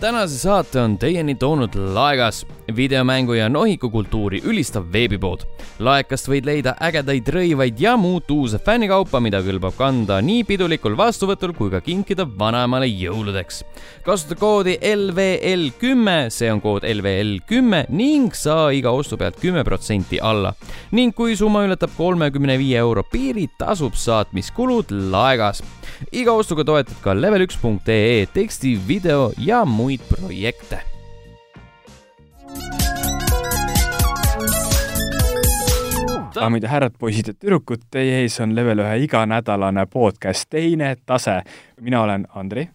tänase saate on teieni toonud Laegas, videomängu ja nohikukultuuri ülistav veebipood. laekast võid leida ägedaid rõivaid ja muud uuse fännikaupa, mida kõlbab kanda nii pidulikul vastuvõtul kui ka kinkida vanaemale jõuludeks. kasuta koodi LVL kümme, see on kood LVL kümme ning saa iga ostu pealt kümme protsenti alla. ning kui summa ületab kolmekümne viie euro piiri, tasub saatmiskulud Laegas. Iga ostuga toetad ka level1.ee teksti, video ja muid projekte daamid ja härrad, poisid ja tüdrukud, teie ees on level ühe iganädalane podcast Teine tase. mina olen Andri,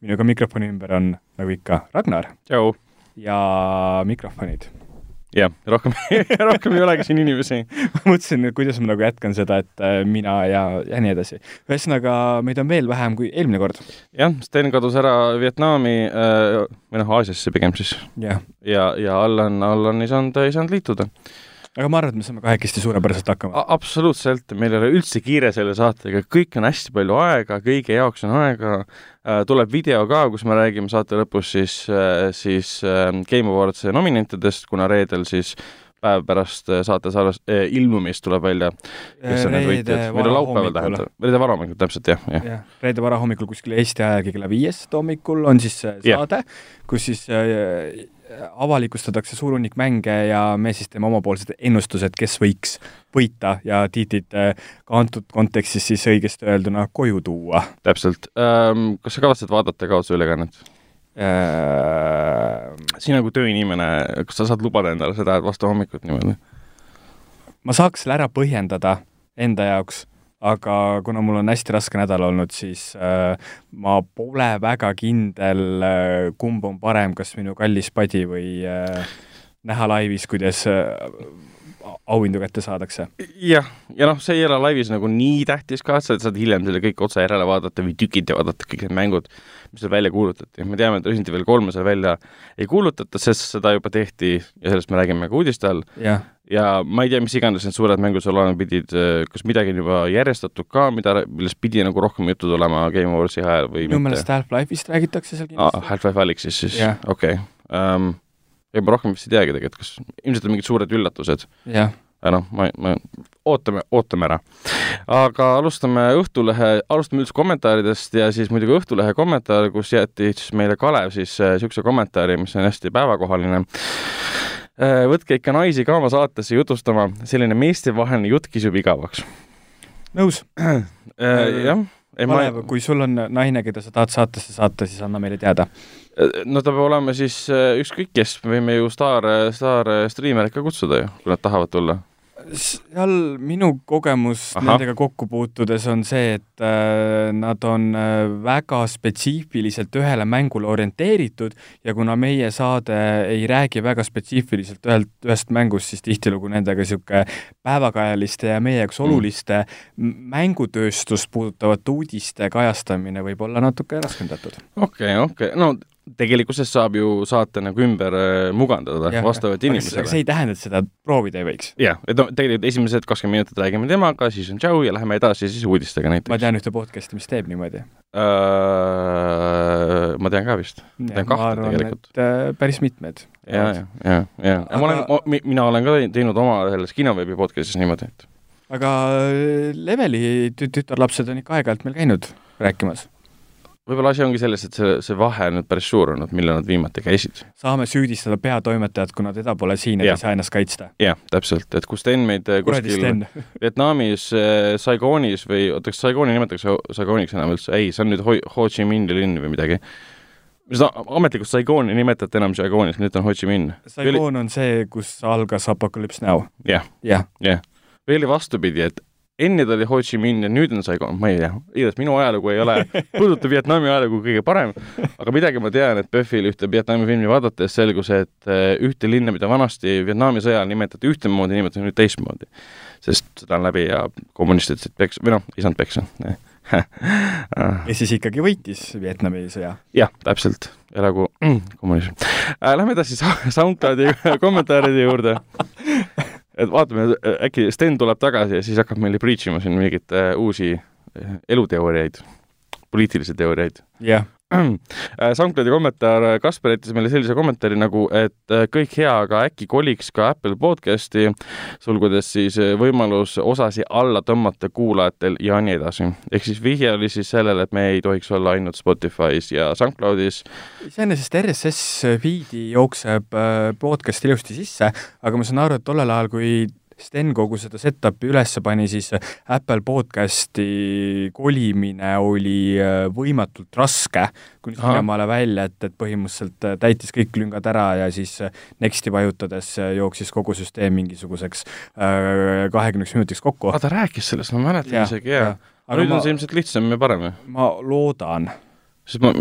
minuga mikrofoni ümber on nagu ikka Ragnar ja mikrofonid. Jah, rohkem rohkem ei olegi siin inimesi. ma mõtlesin, et kuidas ma nagu jätkan seda, et äh, mina ja, ja nii edasi. ühesõnaga, meid on veel vähem kui eelmine kord. jah, Sten kadus ära Vietnami äh, või noh, Aasiasse pigem siis. jah. ja, ja Allan, Allan ei saanud, ei saanud liituda. Aga ma arvan, et me saame kahekesti suurepäraselt hakkama. absoluutselt, meil ei ole üldse kiire selle saatega, kõik on hästi palju aega, kõige jaoks on aega äh,. tuleb video ka, kus me räägime saate lõpus siis äh,, siis äh, Game Awardsi nominentidest, kuna reedel siis päev pärast saate salves äh, ilmumist tuleb välja, kes on need võitjad, või laupäeval tähendab, reede varahommikul täpselt jah, jah. jah, reede varahommikul kuskil Eesti ajaga kella viiest hommikul on siis saade, kus siis äh, avalikustatakse suur hunnik mänge ja me siis teeme omapoolsed ennustused, kes võiks võita ja tiitlid äh, ka antud kontekstis siis õigesti öelduna koju tuua täpselt ähm,. kas sa kavatsed vaadata ka otseülekannet? äh,. sina kui tööinimene, kas sa saad lubada endale seda, et vastu hommikut niimoodi? ma saaks selle ära põhjendada enda jaoks, aga kuna mul on hästi raske nädal olnud, siis äh, ma pole väga kindel äh,, kumb on parem, kas minu kallis padi või äh, näha laivis, kuidas äh, auhindu kätte saadakse. jah, ja noh, see ei ole laivis nagu nii tähtis ka, et sa saad hiljem selle kõik otse järele vaadata või tükid ja vaadata kõik need mängud, mis seal välja kuulutati. me teame, et Resident Evil kolme seal välja ei kuulutata, sest seda juba tehti ja sellest me räägime ka uudiste all ja ma ei tea, mis iganes need suured mängud seal olema pidid, kas midagi on juba järjestatud ka, mida, millest pidi nagu rohkem juttu tulema Game Awards'i ajal või minu meelest Half-Life'ist räägitakse seal aa, kindlasti. Half-Life Alyxis siis Jah. okei okay. um,. ega ma rohkem vist ei teagi tegelikult, kas ilmselt on mingid suured üllatused, jah, aga noh, ma, ma, ootame, ootame ära. aga alustame Õhtulehe, alustame üldse kommentaaridest ja siis muidugi Õhtulehe kommentaar, kus jättis meile Kalev siis niisuguse kommentaari, mis on hästi päevakohaline. Võtke ikka naisi ka oma saatesse jutustama, selline meestevaheline jutt kisub igavaks. nõus. jah, ei ma Kalev, kui sul on naine, keda sa tahad saatesse saata, siis anna meile teada. no ta peab olema siis äh, ükskõik kes, me võime ju staar, staar striimereid ka kutsuda ju, kui nad tahavad tulla. Seal minu kogemus. Aha. nendega kokku puutudes on see, et äh, nad on äh, väga spetsiifiliselt ühele mängule orienteeritud ja kuna meie saade ei räägi väga spetsiifiliselt ühelt, ühest mängust, siis tihtilugu nendega niisugune päevakajaliste ja meie jaoks Mm. oluliste mm. mängutööstust puudutavate uudiste kajastamine võib olla natuke raskendatud. okei, okei, no tegelikkuses saab ju saate nagu ümber äh, mugandada Jah, vastavalt aga see inimesele. ei tähenda, et seda proovida ei võiks. jah, et no tegelikult esimesed kakskümmend minutit räägime temaga, siis on tšau ja läheme edasi siis uudistega ma näiteks. tean ühte podcast'i, mis teeb niimoodi. Äh, ma tean ka vist. tean kahte tegelikult. et äh, päris mitmed. ja, ja, ja, ja aga... ma olen, mina olen ka teinud oma selles kinoveebi podcast'is niimoodi, et aga Leveli tü- tütarlapsed on ikka aeg-ajalt meil käinud rääkimas. Võib-olla asi ongi selles, et see, see vahe on nüüd päris suur olnud, millal nad viimati käisid. saame süüdistada peatoimetajat, kuna teda pole siin, et ei saa ennast kaitsta. jah, täpselt, et kui Sten meid kuradi kuskil. Vietnamis äh, Saigonis või oota, kas Saigoni nimetatakse Saigoniks enam üldse? ei, see on nüüd Ho, Ho Chi Minhi linn või midagi. seda ametlikult Saigoni ei nimetata enam Saigonis, nüüd on Ho Chi Minh. Saigon on see, kus algas Apocalypse Now. jah, jah. või oli vastupidi, et enne ta oli Ho Chi Minh ja nüüd on Saigon, ma ei tea, igatahes minu ajalugu ei ole, puudutab Vietnami ajalugu kõige parem, aga midagi ma tean, et PÖFFil ühte Vietnami filmi vaadates selgus, et äh, ühte linna, mida vanasti Vietnami sõjal nimetati ühtemoodi, nimetati nüüd teistmoodi. sest seda on läbi ja kommunistid said peksa, või noh, ei saanud peksa. ja siis ikkagi võitis Vietnami sõja. jah, täpselt, elagu kommunism äh,. Lähme edasi SoundCloudi kommentaaride juurde. Et vaatame, äkki Sten tuleb tagasi ja siis hakkab meile preach ima siin mingeid äh, uusi äh, eluteooriaid, poliitilisi teooriaid. jah, SoundCloudi kommentaar, Kaspar jättis meile sellise kommentaari nagu, et kõik hea, aga äkki koliks ka Apple podcasti, sulgudes siis võimalus osasi alla tõmmata kuulajatel ja nii edasi. ehk siis vihje oli siis sellele, et me ei tohiks olla ainult Spotify's ja SoundCloudis. iseenesest RSS feed'i jookseb podcast ilusti sisse, aga ma saan aru, et tollel ajal, kui Sten kogu seda setup'i üles pani, siis Apple podcasti kolimine oli äh, võimatult raske, kuni sinnamaale välja, et, et põhimõtteliselt äh, täitis kõik lüngad ära ja siis äh, Next'i vajutades jooksis kogu süsteem mingisuguseks kahekümneks minutiks kokku. aa, ta rääkis sellest, ma mäletan isegi, jaa. aga nüüd ma, on see ilmselt lihtsam ja parem ju? ma loodan. sest ma,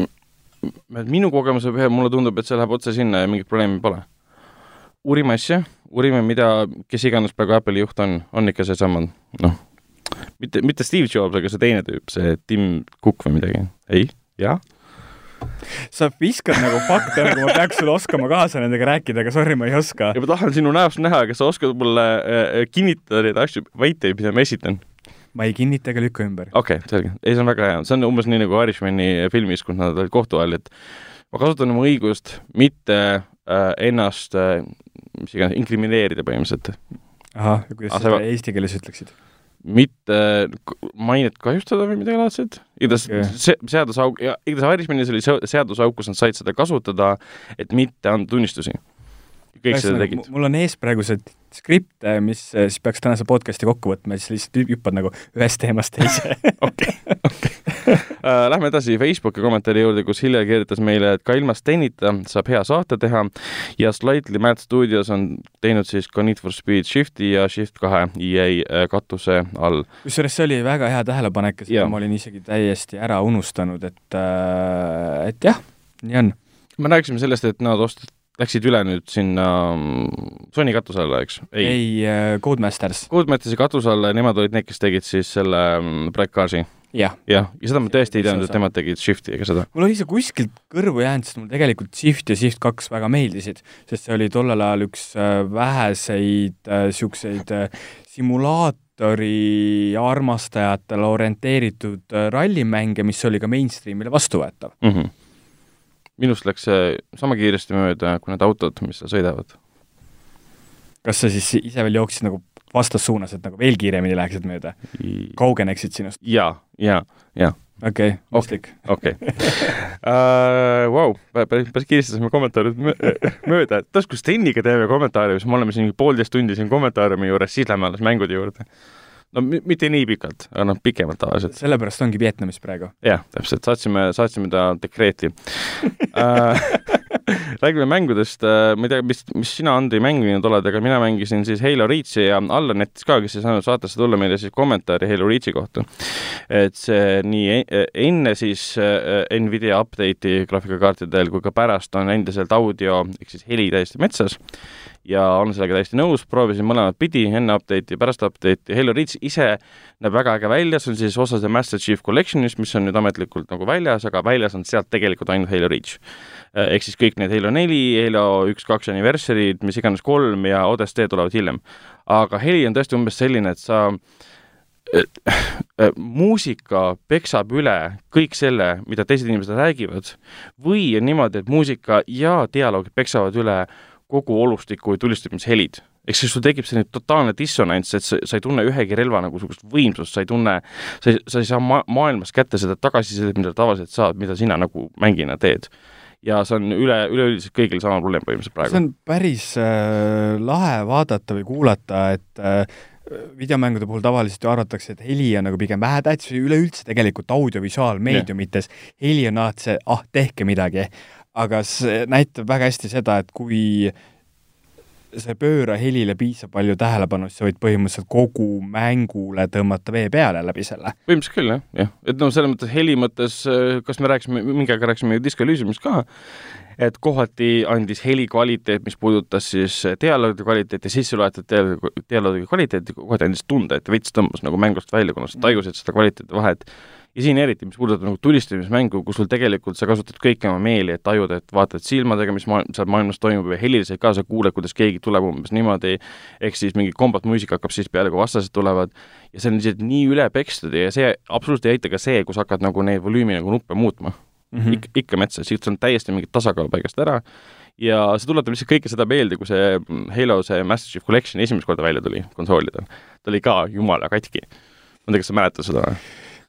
minu kogemuse põhjal mulle tundub, et see läheb otse sinna ja mingit probleemi pole uurime asja, uurime, mida, kes iganes praegu Apple'i juht on, on ikka seesama, noh, mitte, mitte Steve Jobs, aga see teine tüüp, see Tim Cook või midagi. ei, jah sa viskad nagu fakte, nagu ma peaks sulle oskama kaasa nendega rääkida, aga sorry, ma ei oska. ja ma tahan sinu näost näha, kas sa oskad mulle äh, kinnitada neid asju, väiteid, mida ma esitan? ma ei kinnita ega lükka ümber. okei okay,, selge. ei, see on väga hea. see on umbes nii nagu Irishmani filmis, kus nad olid kohtu all, et ma kasutan oma õigust mitte äh, ennast äh, mis iganes, inkrimineerida põhimõtteliselt. ahah, ja kuidas ah, seda eesti keeles ütleksid? mitte mainet kahjustada või midagi laadset. igatahes okay. see seadusauk, ja igatahes Irishmanis oli seadusauk, kus nad said seda kasutada, et mitte anda tunnistusi. Kõik Ühesõnaga, seda tegid. mul on ees praegu see skript, mis siis peaks tänase podcast'i kokku võtma ja siis lihtsalt hüppad nagu ühest teemast teise. okei, okei. Äh, lähme edasi Facebooki kommentaari juurde, kus Hilja kirjutas meile, et ka ilma Stenita saab hea saate teha ja Slightly Mad Studios on teinud siis ka Need for Speed Shifti ja Shift kahe EA äh, katuse all. kusjuures see oli väga hea tähelepanek seda ma olin isegi täiesti ära unustanud, et, äh, et jah, nii on. me rääkisime sellest, et nad ostsid läksid üle nüüd sinna mm, Sony katuse alla, eks? ei, ei, Codemasters. Codemastersi katuse alla ja nemad olid need, kes tegid siis selle mm, Black Carsi jah. jah, ja seda ma tõesti ei teadnud, et nemad tegid Shifti ega seda. mul oli see kuskilt kõrvu jäänud, sest mulle tegelikult Shift ja Shift kaks väga meeldisid, sest see oli tollel ajal üks äh, väheseid niisuguseid äh, äh, simulaatori armastajatele orienteeritud rallimänge, mis oli ka mainstreamile vastuvõetav mm. -hmm. Minust läks see sama kiiresti mööda kui need autod, mis seal sõidavad. kas sa siis ise veel jooksid nagu vastassuunas, et nagu veel kiiremini läheksid mööda? kaugeneksid sinust? jaa, jaa, jaa. okei okay,, mõistlik. okei. Äh, vau, päris, päris kiiresti saime kommentaarid mööda, et tas, kui Steniga teeme kommentaare, siis me oleme siin poolteist tundi siin kommentaariumi juures, siis lähme alles mängude juurde no mitte nii pikalt, aga noh, pikemalt tavaliselt. sellepärast ongi Vietnamis praegu. jah, täpselt, saatsime, saatsime ta dekreeti äh, räägime mängudest, äh, ma ei tea, mis, mis sina, Andri, mänginud oled, aga mina mängisin siis Halo Reachi ja Allan jättis ka, kes ei saanud saatesse tulla, meile siis kommentaari Halo Reachi kohta. et see nii e-, enne siis äh, Nvidia update'i graafikakaartidel kui ka pärast on endiselt audio ehk siis heli täiesti metsas ja olen sellega täiesti nõus, proovisin mõlemat pidi, enne update'i, pärast update'i, Halo Reach ise näeb väga äge välja, see on siis osa see Master Chief Collectionist, mis on nüüd ametlikult nagu väljas, aga väljas on sealt tegelikult ainult Halo Reach. Äh, ehk siis kõik need Halo neli, Halo üks, kaks anniversary'd, mis iganes kolm ja ODST tulevad hiljem. aga heli on tõesti umbes selline, et sa äh, muusika peksab üle kõik selle, mida teised inimesed räägivad, või on niimoodi, et muusika ja dialoogid peksavad üle kogu olustiku tulistamishelid. ehk siis sul tekib selline totaalne dissonants, et sa, sa ei tunne ühegi relva nagu niisugust võimsust, sa ei tunne, sa ei, sa ei saa ma-, maailmas kätte seda tagasisidet, mida tavaliselt saad, mida sina nagu mängina teed ja see on üle, üleüldiselt kõigil sama probleem põhimõtteliselt praegu. see on päris äh, lahe vaadata või kuulata, et äh, videomängude puhul tavaliselt ju arvatakse, et heli on nagu pigem vähetähtis või üleüldse tegelikult audiovisuaalmeediumites heli on alati see, ah, tehke midagi aga see näitab väga hästi seda, et kui sa ei pööra helile piisavalt palju tähelepanu, siis sa võid põhimõtteliselt kogu mängule tõmmata vee peale läbi selle. põhimõtteliselt küll, jah, jah. et noh, selles mõttes heli mõttes, kas me rääkisime, mingi aeg rääkisime ju Disco Elysiumist ka, et kohati andis heli kvaliteet, mis puudutas siis dialoogi kvaliteeti sisse loetud dialoogi kvaliteeti, kohati andis tunde, et veits tõmbas nagu mängust välja, kuna sa tajusid seda kvaliteeti vahet ja siin eriti, mis puudutab nagu tulistamismängu, kus sul tegelikult sa kasutad kõiki oma meeli, et tajuda, et vaatad silmadega, mis maa-, seal maailmas toimub ja heliliselt ka sa kuuled, kuidas keegi tuleb umbes niimoodi, ehk siis mingi kombat muusika hakkab siis peale, kui vastased tulevad, ja see on lihtsalt nii üle pekstud ja see absoluutselt ei aita ka see, kus hakkad nagu neid volüümi nagu nuppe muutma mm -hmm. ikka, ikka metsa, siit on täiesti mingit tasakaalu paigast ära ja see tuletab lihtsalt kõike seda meelde, kui see Halo, see Master Chief Collection esimest korda välja tuli konsoolidel. ta oli ka jumala katki. ma ei tea, kas sa mäletad seda või?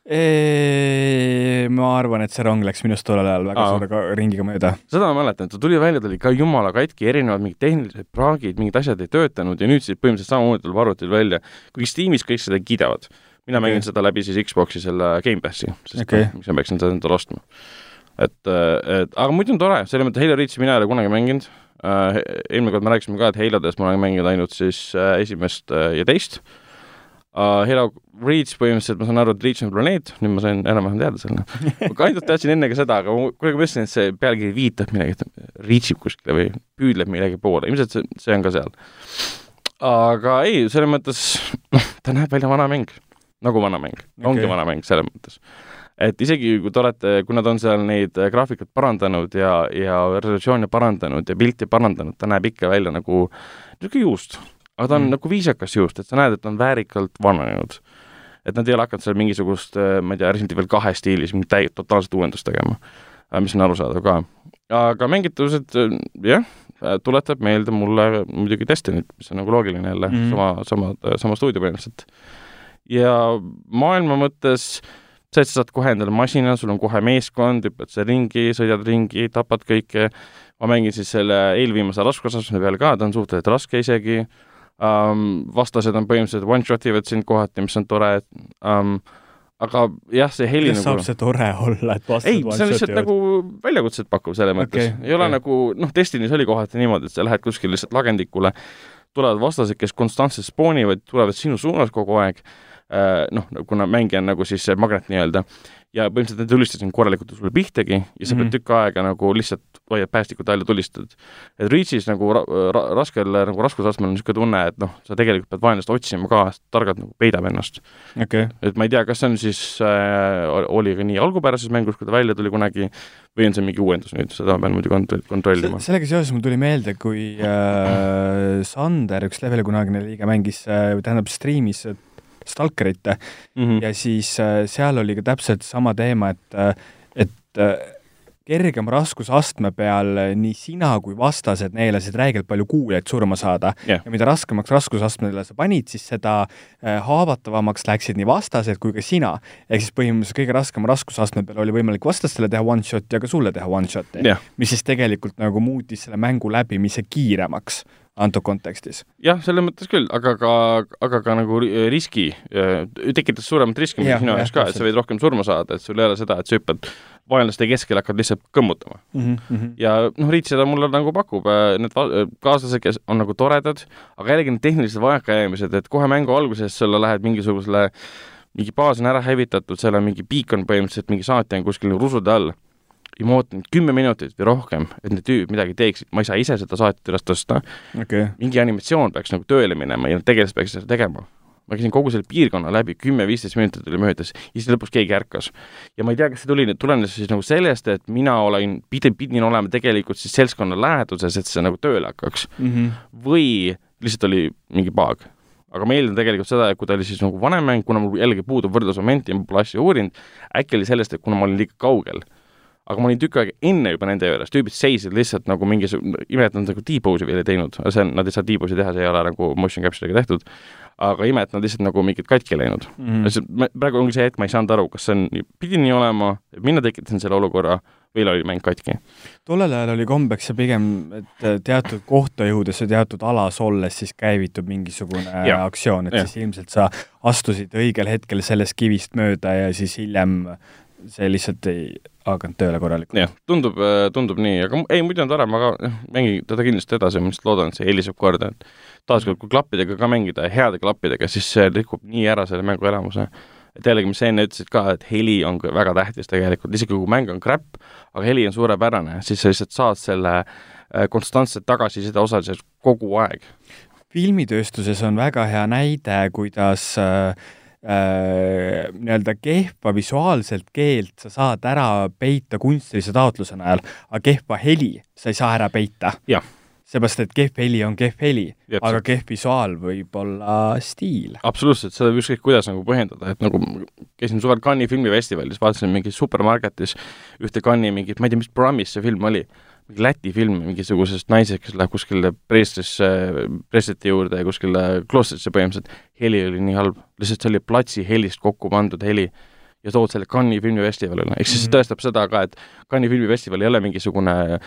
Ma arvan, et see rong läks minust tollel ajal väga Aa. suure ringiga mööda. seda ma mäletan, ta tuli välja, ta oli ka jumala katki, erinevad mingid tehnilised praagid, mingid asjad ei töötanud ja nüüd siis põhimõtteliselt samamoodi tuleb arvutil välja, kuigi Steamis kõik seda kiidavad. mina okay. mängin seda läbi siis Xbox'i selle Gamepassi, sest okay. miks ma peaksin seda endale ostma. et, et aga muidu on tore, selles mõttes Halo Reachi mina ei ole kunagi mänginud äh,, eelmine kord me rääkisime ka, et Halodes ma olen mänginud ainult siis äh, esimest äh, ja teist äh,, uh, Hero Reach põhimõtteliselt, ma saan aru, et Reach on planeet, nüüd ma sain enam-vähem teada selle. ma ainult teadsin enne ka seda, aga ma kuidagi mõtlesin, et see pealkiri viitab millegi, et reach ib kuskile või püüdleb millegi poole, ilmselt see, see on ka seal. aga ei, selles mõttes, noh, ta näeb välja vana mäng, nagu vana mäng okay., ongi vana mäng selles mõttes et isegi kui te olete, kui nad on seal neid graafikuid parandanud ja, ja resolutsiooni parandanud ja pilti parandanud, ta näeb ikka välja nagu niisugune juust aga ta on mm. nagu viisakas juust, et sa näed, et ta on väärikalt vananenud. et nad ei ole hakanud seal mingisugust, äh, ma ei tea, Resident Evil kahe stiilis mingit täi-, totaalset uuendust tegema, äh, mis on arusaadav ka. aga mängitavused, äh, jah, tuletab meelde mulle muidugi Destiny't, mis on nagu loogiline jälle mm., sama, sama, sama stuudio põhimõtteliselt. ja maailma mõttes see, et sa saad kohe endale masina, sul on kohe meeskond, hüppad seal ringi, sõidad ringi, tapad kõike, ma mängin siis selle eelviimase raskusastme peal ka, ta on suhteliselt raske isegi um,, vastased on põhimõtteliselt one-shot ivad sind kohati, mis on tore um,, aga jah, see heli kuidas nagu saab see tore olla, et vastased ei, see on lihtsalt nagu väljakutset pakkuv selles mõttes okay,, ei okay. ole nagu noh, Destiny's oli kohati niimoodi, et sa lähed kuskile lihtsalt lagendikule, tulevad vastased, kes konstantselt spoonivad, tulevad sinu suunas kogu aeg, noh, kuna mängija on nagu siis see magnet nii-öelda, ja põhimõtteliselt nad tulistasid korralikult sulle pihtagi ja sa mm -hmm. pead tükk aega nagu lihtsalt hoiad päästikut all ja tulistad. et Reachis nagu ra ra raskel nagu raskusastmel on niisugune tunne, et noh, sa tegelikult pead vaenlast otsima ka, targalt nagu peidab ennast okay.. et ma ei tea, kas see on siis äh,, oli ka nii algupärases mängus, kui ta välja tuli kunagi, või on see mingi uuendus nüüd, seda pean muidugi kont-, kontrollima. sellega seoses mul tuli meelde, kui äh, Sander, üks leveli kunagine liige, mängis äh,, tähendab, striimis Stalkerit mm -hmm. ja siis äh, seal oli ka täpselt sama teema, et, äh, et äh, kergema raskusastme peal nii sina kui vastased neelasid räigelt palju kuulajaid surma saada yeah. ja mida raskemaks raskusastmele sa panid, siis seda haavatavamaks läksid nii vastased kui ka sina. ehk siis põhimõtteliselt kõige raskema raskusastme peal oli võimalik vastastele teha one-shot'i ja ka sulle teha one-shot'i yeah., mis siis tegelikult nagu muutis selle mängu läbimise kiiremaks antud kontekstis. jah, selles mõttes küll, aga ka, aga ka nagu riski, tekitas suuremat riski ja, sinu jaoks ka, et sa võid rohkem surma saada, et sul ei ole seda, et sa hüppad vaenlaste keskel, hakkad lihtsalt kõmmutama mm. -hmm. ja noh, Riit seda mulle nagu pakub, need kaaslased, kes on nagu toredad, aga jällegi need tehnilised vajakajäämised, et kohe mängu alguses sulle lähed mingisugusele mingi baas on ära hävitatud, seal on mingi beacon põhimõtteliselt, mingi saatja on kuskil rusude all ja ma ootan kümme minutit või rohkem, et need tüübid midagi teeksid, ma ei saa ise seda saadet üles tõsta okay.. mingi animatsioon peaks nagu tööle minema ja tegelased peaks seda tegema. Ma käisin kogu selle piirkonna läbi, kümme-viisteist minutit oli möödas ja siis lõpus keegi ärkas. ja ma ei tea, kas see tuli, tulenes siis nagu sellest, et mina olen, pidin, pidin olema tegelikult siis seltskonna läheduses, et see nagu tööle hakkaks mm. -hmm. või lihtsalt oli mingi bug aga ma eeldan tegelikult seda, et kui ta oli siis nagu vanem mäng, kuna mul jällegi puudub võrdlusmoment ja ma pole asja uurinud, äkki oli sellest, et kuna ma olin liiga kaugel aga ma olin tükk aega enne juba nende juures, tüübid seisid lihtsalt nagu mingisugune, ime, et nad nagu T-pose'i veel ei teinud, see on, nad ei saa T-pose'i teha, see ei ole nagu motion capture'iga tehtud, aga ime, et nad lihtsalt nagu mingid katki läinud mm. -hmm. praegu ongi see hetk, ma ei saanud aru, kas see on, pidi nii olema, mina tekitasin selle olukorra või oli mäng katki? tollel ajal oli kombeks see pigem, et teatud kohta jõudes ja teatud alas olles siis käivitub mingisugune ja. aktsioon, et ja. siis ilmselt sa astusid õigel hetkel sellest kivist mööda ja siis hiljem see lihtsalt ei hakanud tööle korralikult. jah, tundub, äh, tundub nii, aga ei, muidu on tore, ma ka mängin teda kindlasti edasi, ma lihtsalt loodan, et see heliseb korda, et taaskord, kui klappidega ka mängida, heade klappidega, siis see rikub nii ära selle mängu elamuse. et jällegi, mis sa enne ütlesid ka, et heli on väga tähtis tegelikult, isegi kui mäng on crap, aga heli on suurepärane, siis sa lihtsalt saad selle äh, konstantset tagasiside osaliselt kogu aeg. filmitööstuses on väga hea näide, kuidas äh, äh, nii-öelda kehva visuaalselt keelt sa saad ära peita kunstilise taotluse najal, aga kehva heli sa ei saa ära peita. seepärast et kehv heli on kehv heli, aga kehv visuaal võib olla stiil. absoluutselt, seda võib ükskõik kuidas nagu põhjendada, et nagu käisin suvel Cannes'i filmifestivalis, vaatasin mingis supermarketis ühte Cannes'i mingit, ma ei tea, mis programmis see film oli, mingi Läti film mingisugusest naisest, kes läheb kuskile preestrisse, preestrite juurde ja kuskile kloostrisse põhimõtteliselt, heli oli nii halb, lihtsalt see oli platsi helist kokku pandud heli ja tood selle Cannes'i filmifestivalile, ehk siis see Mhm. tõestab seda ka, et Cannes'i filmifestival ei ole mingisugune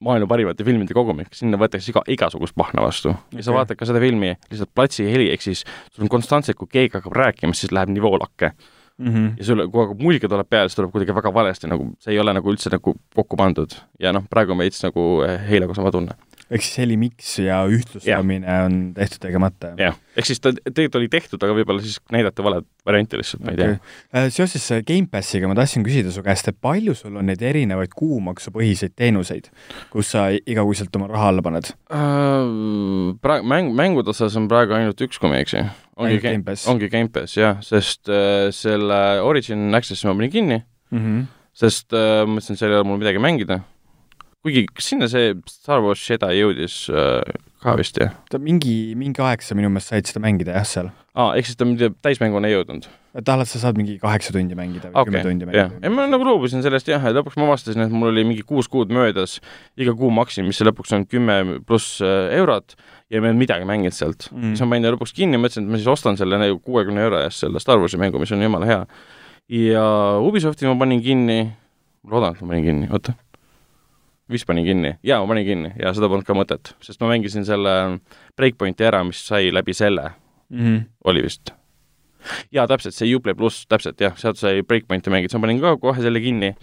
maailma parimate filmide kogumik, sinna võetakse iga, igasugust pahna vastu. ja sa vaatad ka seda filmi, lihtsalt platsi heli, ehk siis sul on konstantselt, kui keegi hakkab rääkima, siis läheb nivoo lakke. Mm -hmm. ja sul, kui hakkab muusika tuleb peale, siis tuleb kuidagi väga valesti, nagu see ei ole nagu üldse nagu kokku pandud. ja noh, praegu on veits nagu eh, heilega sama tunne. Ehk siis heli miks ja ühtlustamine on tehtud tegemata. jah, ehk siis ta tegelikult oli tehtud, aga võib-olla siis näidati valet varianti lihtsalt, ma ei tea okay.. seoses äh, Gamepassiga ma tahtsin küsida su käest, et palju sul on neid erinevaid kuumaksupõhiseid teenuseid, kus sa igakuiselt oma raha alla paned? uh,. praegu mäng, mängude osas on praegu ainult üks, kui ma ei eksi. ongi Gamepass. ongi Gamepass jah, sest uh, selle Origin Access'i ma panin kinni mm? -hmm. sest äh, mõtlesin, et seal ei ole mul midagi mängida. Kuigi kas sinna see Star Wars Jedi jõudis äh, ka vist jah? ta mingi, mingi aeg sa minu meelest said seda mängida jah, seal. aa, ehk siis ta mitte täismänguni ei jõudnud? tahad, sa saad mingi kaheksa tundi mängida või kümme okei tundi, mängida ei, ma nagu loobusin sellest jah, et lõpuks ma avastasin, et mul oli mingi kuus kuud möödas, iga kuu maksin, mis lõpuks on kümme pluss äh, eurot ja ma ei olnud midagi mänginud sealt Mm. siis ma panin ta lõpuks kinni, mõtlesin, et ma siis ostan selle nagu kuuekümne euro eest selle Star Warsi mängu, mis on jumala hea. ja Ubisofti ma panin kinni, loodan, et ma panin kinni, oota. Vist panin kinni, jaa, ma panin kinni ja seda polnud ka mõtet, sest ma mängisin selle Breakpointi ära, mis sai läbi selle, mm. -hmm. oli vist. jaa, täpselt, see Uplay pluss, täpselt jah, sealt sai Breakpointi mängida, siis ma panin ka kohe selle kinni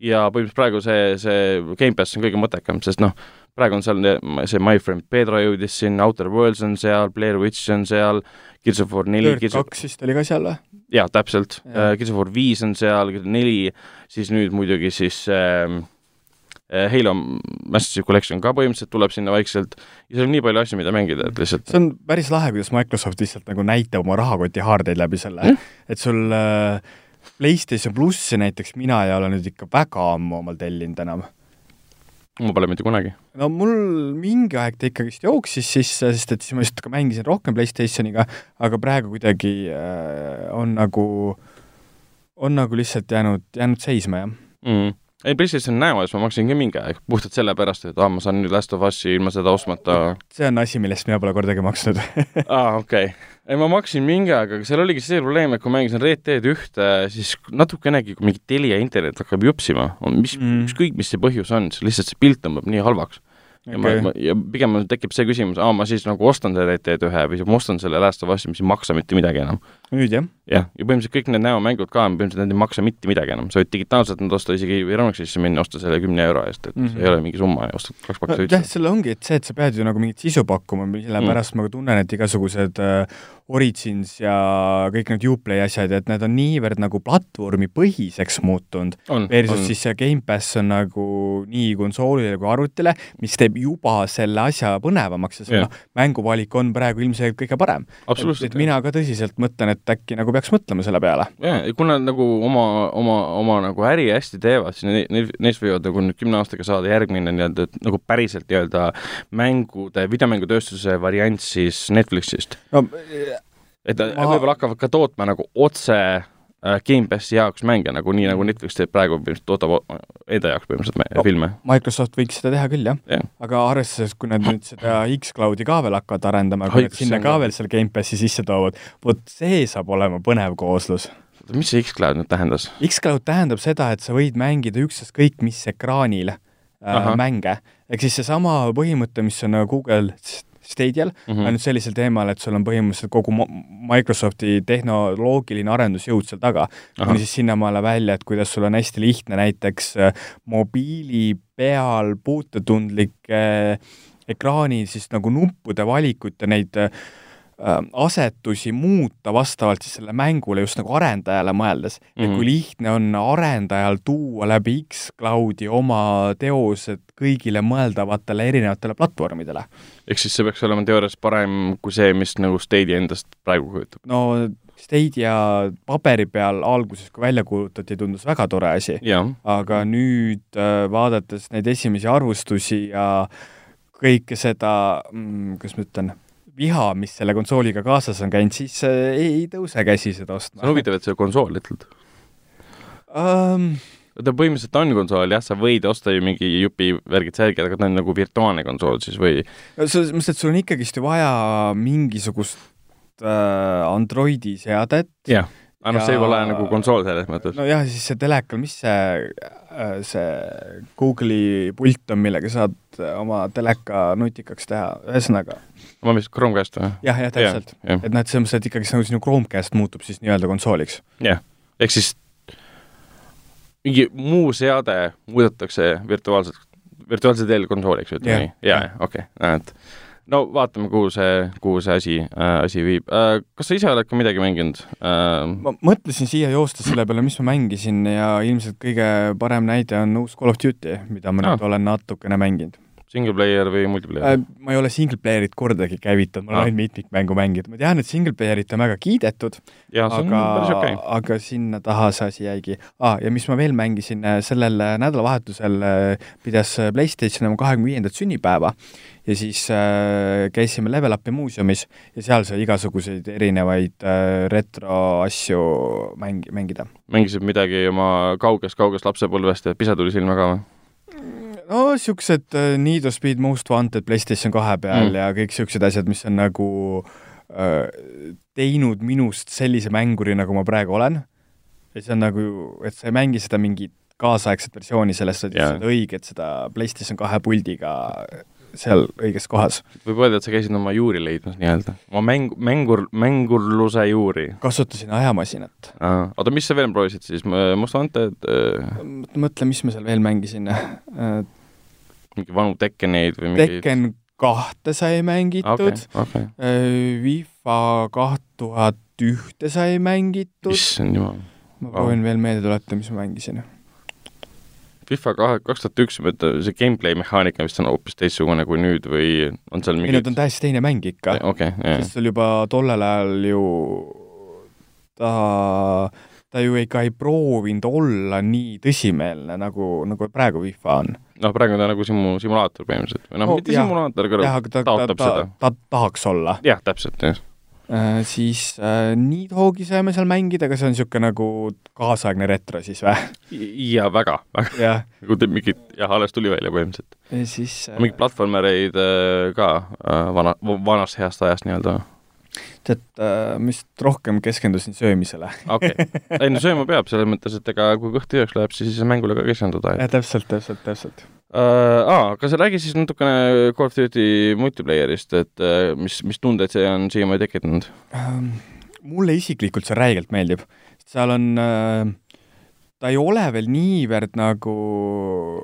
ja põhimõtteliselt praegu see, see Gamepass on kõige mõttekam, sest noh, praegu on seal see My Friend Pedro jõudis sinna, Outer Worlds on seal, Blair Witch on seal, Gears of War neli, Gears of, kaks vist oli ka seal või? jaa, täpselt Jah. uh,, Gears of War viis on seal, neli, siis nüüd muidugi siis äh, Halo Master Chief Collection ka põhimõtteliselt tuleb sinna vaikselt ja seal on nii palju asju, mida mängida, et lihtsalt see on päris lahe, kuidas Microsoft lihtsalt nagu näitab oma rahakoti haardeid läbi selle Mm. mm., et sul äh, PlayStation plussi näiteks mina ei ole nüüd ikka väga ammu omal tellinud enam ma pole mitte kunagi. no mul mingi aeg ta ikkagist jooksis sisse, sest et siis ma just ka mängisin rohkem Playstationiga, aga praegu kuidagi äh, on nagu, on nagu lihtsalt jäänud, jäänud seisma, jah. mm.. ei, PlayStation ees ma maksin ka mingi aeg, puhtalt sellepärast, et aa, ma saan nüüd Last of Us'i ilma seda ostmata. see on asi, millest mina pole kordagi maksnud aa, okei okay.. ei, ma maksin mingi aeg, aga seal oligi see probleem, et kui mängisin Red Dead ühte, siis natukenegi, kui mingi Telia internet hakkab jupsima, on mis mm., ükskõik, mis see põhjus on, siis lihtsalt see pilt tõmbab nii halvaks. Ja okay. ma, ma, ja pigem mul tekib see küsimus, aa, ma siis nagu ostan selle Red Dead ühe või ma ostan selle Last of Us'i, mis ei maksa mitte midagi enam. nüüd jah, jah, ja põhimõtteliselt kõik need näomängud ka, põhimõtteliselt need ei maksa mitte midagi enam, sa võid digitaalselt nad osta isegi Ironixisse minna, osta selle kümne euro eest, et mm. -hmm. see ei ole mingi summa ja ostad kaks pakki jah, suitsu. seal ongi, et see, et sa pead ju nagu mingit sisu pakkuma, sellepärast mm. ma ka tunnen, et igasugused äh, Origins ja kõik need Uplay asjad, et need on niivõrd nagu platvormipõhiseks muutunud, on, versus siis see Gamepass on nagu nii konsoolile kui arvutile, mis teeb juba selle asja põnevamaks ja see Jah. noh, mänguvalik on praegu ilmselgelt kõige parem. absoluutselt et. mina ka tõsiselt mõtlen, et äkki nagu peaks mõtlema selle peale. jaa, ja kui nad nagu oma, oma, oma nagu äri hästi teevad, siis ne- ne-, neist võivad nagu nüüd kümne aastaga saada järgmine nii-öelda et nagu päriselt nii-öelda mängude, videomängutööstuse variant siis Netflixist. no et nad võib-olla hakkavad ka tootma nagu otse äh, Gamepassi jaoks mänge nagu nii, nagu Netflix teeb praegu, toodab enda jaoks põhimõtteliselt No. filme. Microsoft võiks seda teha küll, jah Jah. aga arvestades, kui nad nüüd seda X-Cloudi ka veel hakkavad arendama, kui nad sinna ka veel selle Gamepassi sisse toovad, vot see saab olema põnev kooslus. mis see X-Cloud nüüd tähendas? X-Cloud tähendab seda, et sa võid mängida ükstaskõik mis ekraanil äh, mänge, ehk siis seesama põhimõte, mis on nagu Google Stadial mm. -hmm. ainult sellisel teemal, et sul on põhimõtteliselt kogu Microsofti tehnoloogiline arendusjõud seal taga, kuni siis sinnamaale välja, et kuidas sul on hästi lihtne näiteks äh, mobiili peal puututundlike ekraani siis nagu nuppude valikut ja neid äh, asetusi muuta vastavalt siis selle mängule just nagu arendajale mõeldes mm. -hmm. et Mhm. kui lihtne on arendajal tuua läbi X-Cloudi oma teosed kõigile mõeldavatele erinevatele platvormidele. ehk siis see peaks olema teoorias parem kui see, mis nagu Stadia endast praegu kujutab. no Stadia paberi peal alguses, kui välja kuulutati, tundus väga tore asi, aga nüüd äh, vaadates neid esimesi arvustusi ja kõike seda mm,, kuidas ma ütlen, viha, mis selle konsooliga kaasas on käinud, siis äh, ei tõuse käsi seda ostma. see on huvitav, et see konsool ütled um, ta põhimõtteliselt on konsool, jah, sa võid osta ju mingi jupi värgid-särgid, aga ta on nagu virtuaalne konsool siis või? selles mõttes, et sul on ikkagist ju vaja mingisugust äh, Androidi seadet. jah, aga noh, see ei ole nagu konsool selles mõttes. nojah, siis see telekal, mis see, see Google'i pult on, millega saad oma teleka nutikaks teha, ühesõnaga. ma mõtlesin Chromecast või? jah, jah, täpselt. et noh, et selles mõttes, et ikkagi nagu sinu Chromecast muutub siis nii-öelda konsooliks. jah, ehk siis mingi muu seade muudetakse virtuaalselt, virtuaalsel teel konsooliks, ütleme nii. jaa, okei, et no vaatame, kuhu see, kuhu see asi äh,, asi viib äh,. kas sa ise oled ka midagi mänginud äh...? ma mõtlesin siia joostes selle peale, mis ma mängisin ja ilmselt kõige parem näide on uus Call of Duty, mida ma ah. nüüd olen natukene mänginud Single player või multiplayer äh,? ma ei ole single player'it kordagi käivitanud, ma olen ah. ainult mitmikmängu mänginud, ma tean, et single player'it on väga kiidetud, aga, okay. aga sinna taha see asi jäigi ah,. ja mis ma veel mängisin, äh, sellel äh, nädalavahetusel äh, pidas PlayStation oma kahekümne viiendat sünnipäeva ja siis äh, käisime Level Upi muuseumis ja seal sai igasuguseid erinevaid äh, retroasju mängi-, mängida. mängisid midagi oma kaugest-kaugest lapsepõlvest ja pisa tuli silma ka või? No siuksed uh, Need of Speed Most Wanted PlayStation kahe peal mm. ja kõik siuksed asjad, mis on nagu uh, teinud minust sellise mänguri, nagu ma praegu olen. ja see on nagu, et sa ei mängi seda mingit kaasaegset versiooni sellest, vaid yeah. seda õiget, seda PlayStation kahe puldiga seal õiges kohas. võib öelda, et sa käisid oma juuri leidmas nii-öelda, oma mäng, mängur, mängurluse juuri. kasutasin ajamasinat. oota, mis sa veel proovisid siis, Most Wanted äh...? mõtle, mis ma seal veel mängisin äh, mingi vanu Tekkeneid või mingeid Tekken kahte sai mängitud okay,, okay. FIFA kaht tuhat ühte sai mängitud. issand jumal. ma proovin veel meelde tuletada, mis ma mängisin. FIFA kahe, kaks tuhat üks, see gameplay mehaanika vist on hoopis teistsugune kui nüüd või on seal mingi ei, nüüd on täiesti teine mäng ikka okay,. sest seal juba tollel ajal ju ta ta ju ikka ei proovinud olla nii tõsimeelne, nagu, nagu praegu FIFA on. Noh, praegu on ta nagu simu-, simulaator põhimõtteliselt või noh no,, mitte jah, simulaator, aga ta, taotab ta, seda. ta tahaks olla. jah, täpselt, jah äh,. Siis äh, Needhogi saime seal mängida, aga see on niisugune nagu kaasaegne retro siis või? jaa, väga, väga. nagu teeb mingit, jah, alles tuli välja põhimõtteliselt. ja siis äh... mingeid platvormereid äh, ka äh, vana, vanast heast ajast nii-öelda tead äh,, ma vist rohkem keskendusin söömisele. okei okay., ei no sööma peab, selles mõttes, et ega kui kõht tühjaks läheb, siis mängule ka keskenduda. täpselt, täpselt, täpselt uh,. Aa, aga sa räägi siis natukene Call of Duty multiplayer'ist, et uh, mis, mis tundeid see on siiamaani tekitanud um,? mulle isiklikult see räigelt meeldib, seal on uh,, ta ei ole veel niivõrd nagu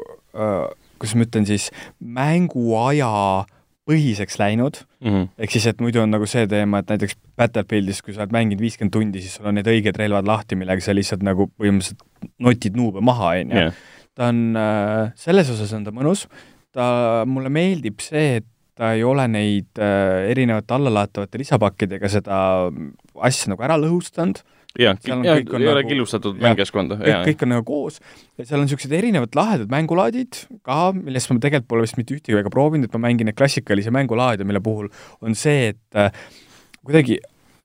uh, kuidas ma ütlen siis, mänguaja uh, põhiseks läinud mm, -hmm. ehk siis, et muidu on nagu see teema, et näiteks Battlefieldis, kui sa oled mänginud viiskümmend tundi, siis sul on need õiged relvad lahti, millega sa lihtsalt nagu põhimõtteliselt notid nuube maha, on ju. ta on äh,, selles osas on ta mõnus, ta, mulle meeldib see, et ta ei ole neid äh, erinevate allalaetavate lisapakkidega seda asja nagu ära lõhustanud jah, ei nagu, ole killustatud mängijaskonda. kõik, on nagu koos. Ja seal on niisugused erinevad lahedad mängulaadid ka, millest ma tegelikult pole vist mitte ühtegi väga proovinud, et ma mängin neid klassikalisi mängulaade, mille puhul on see, et äh, kuidagi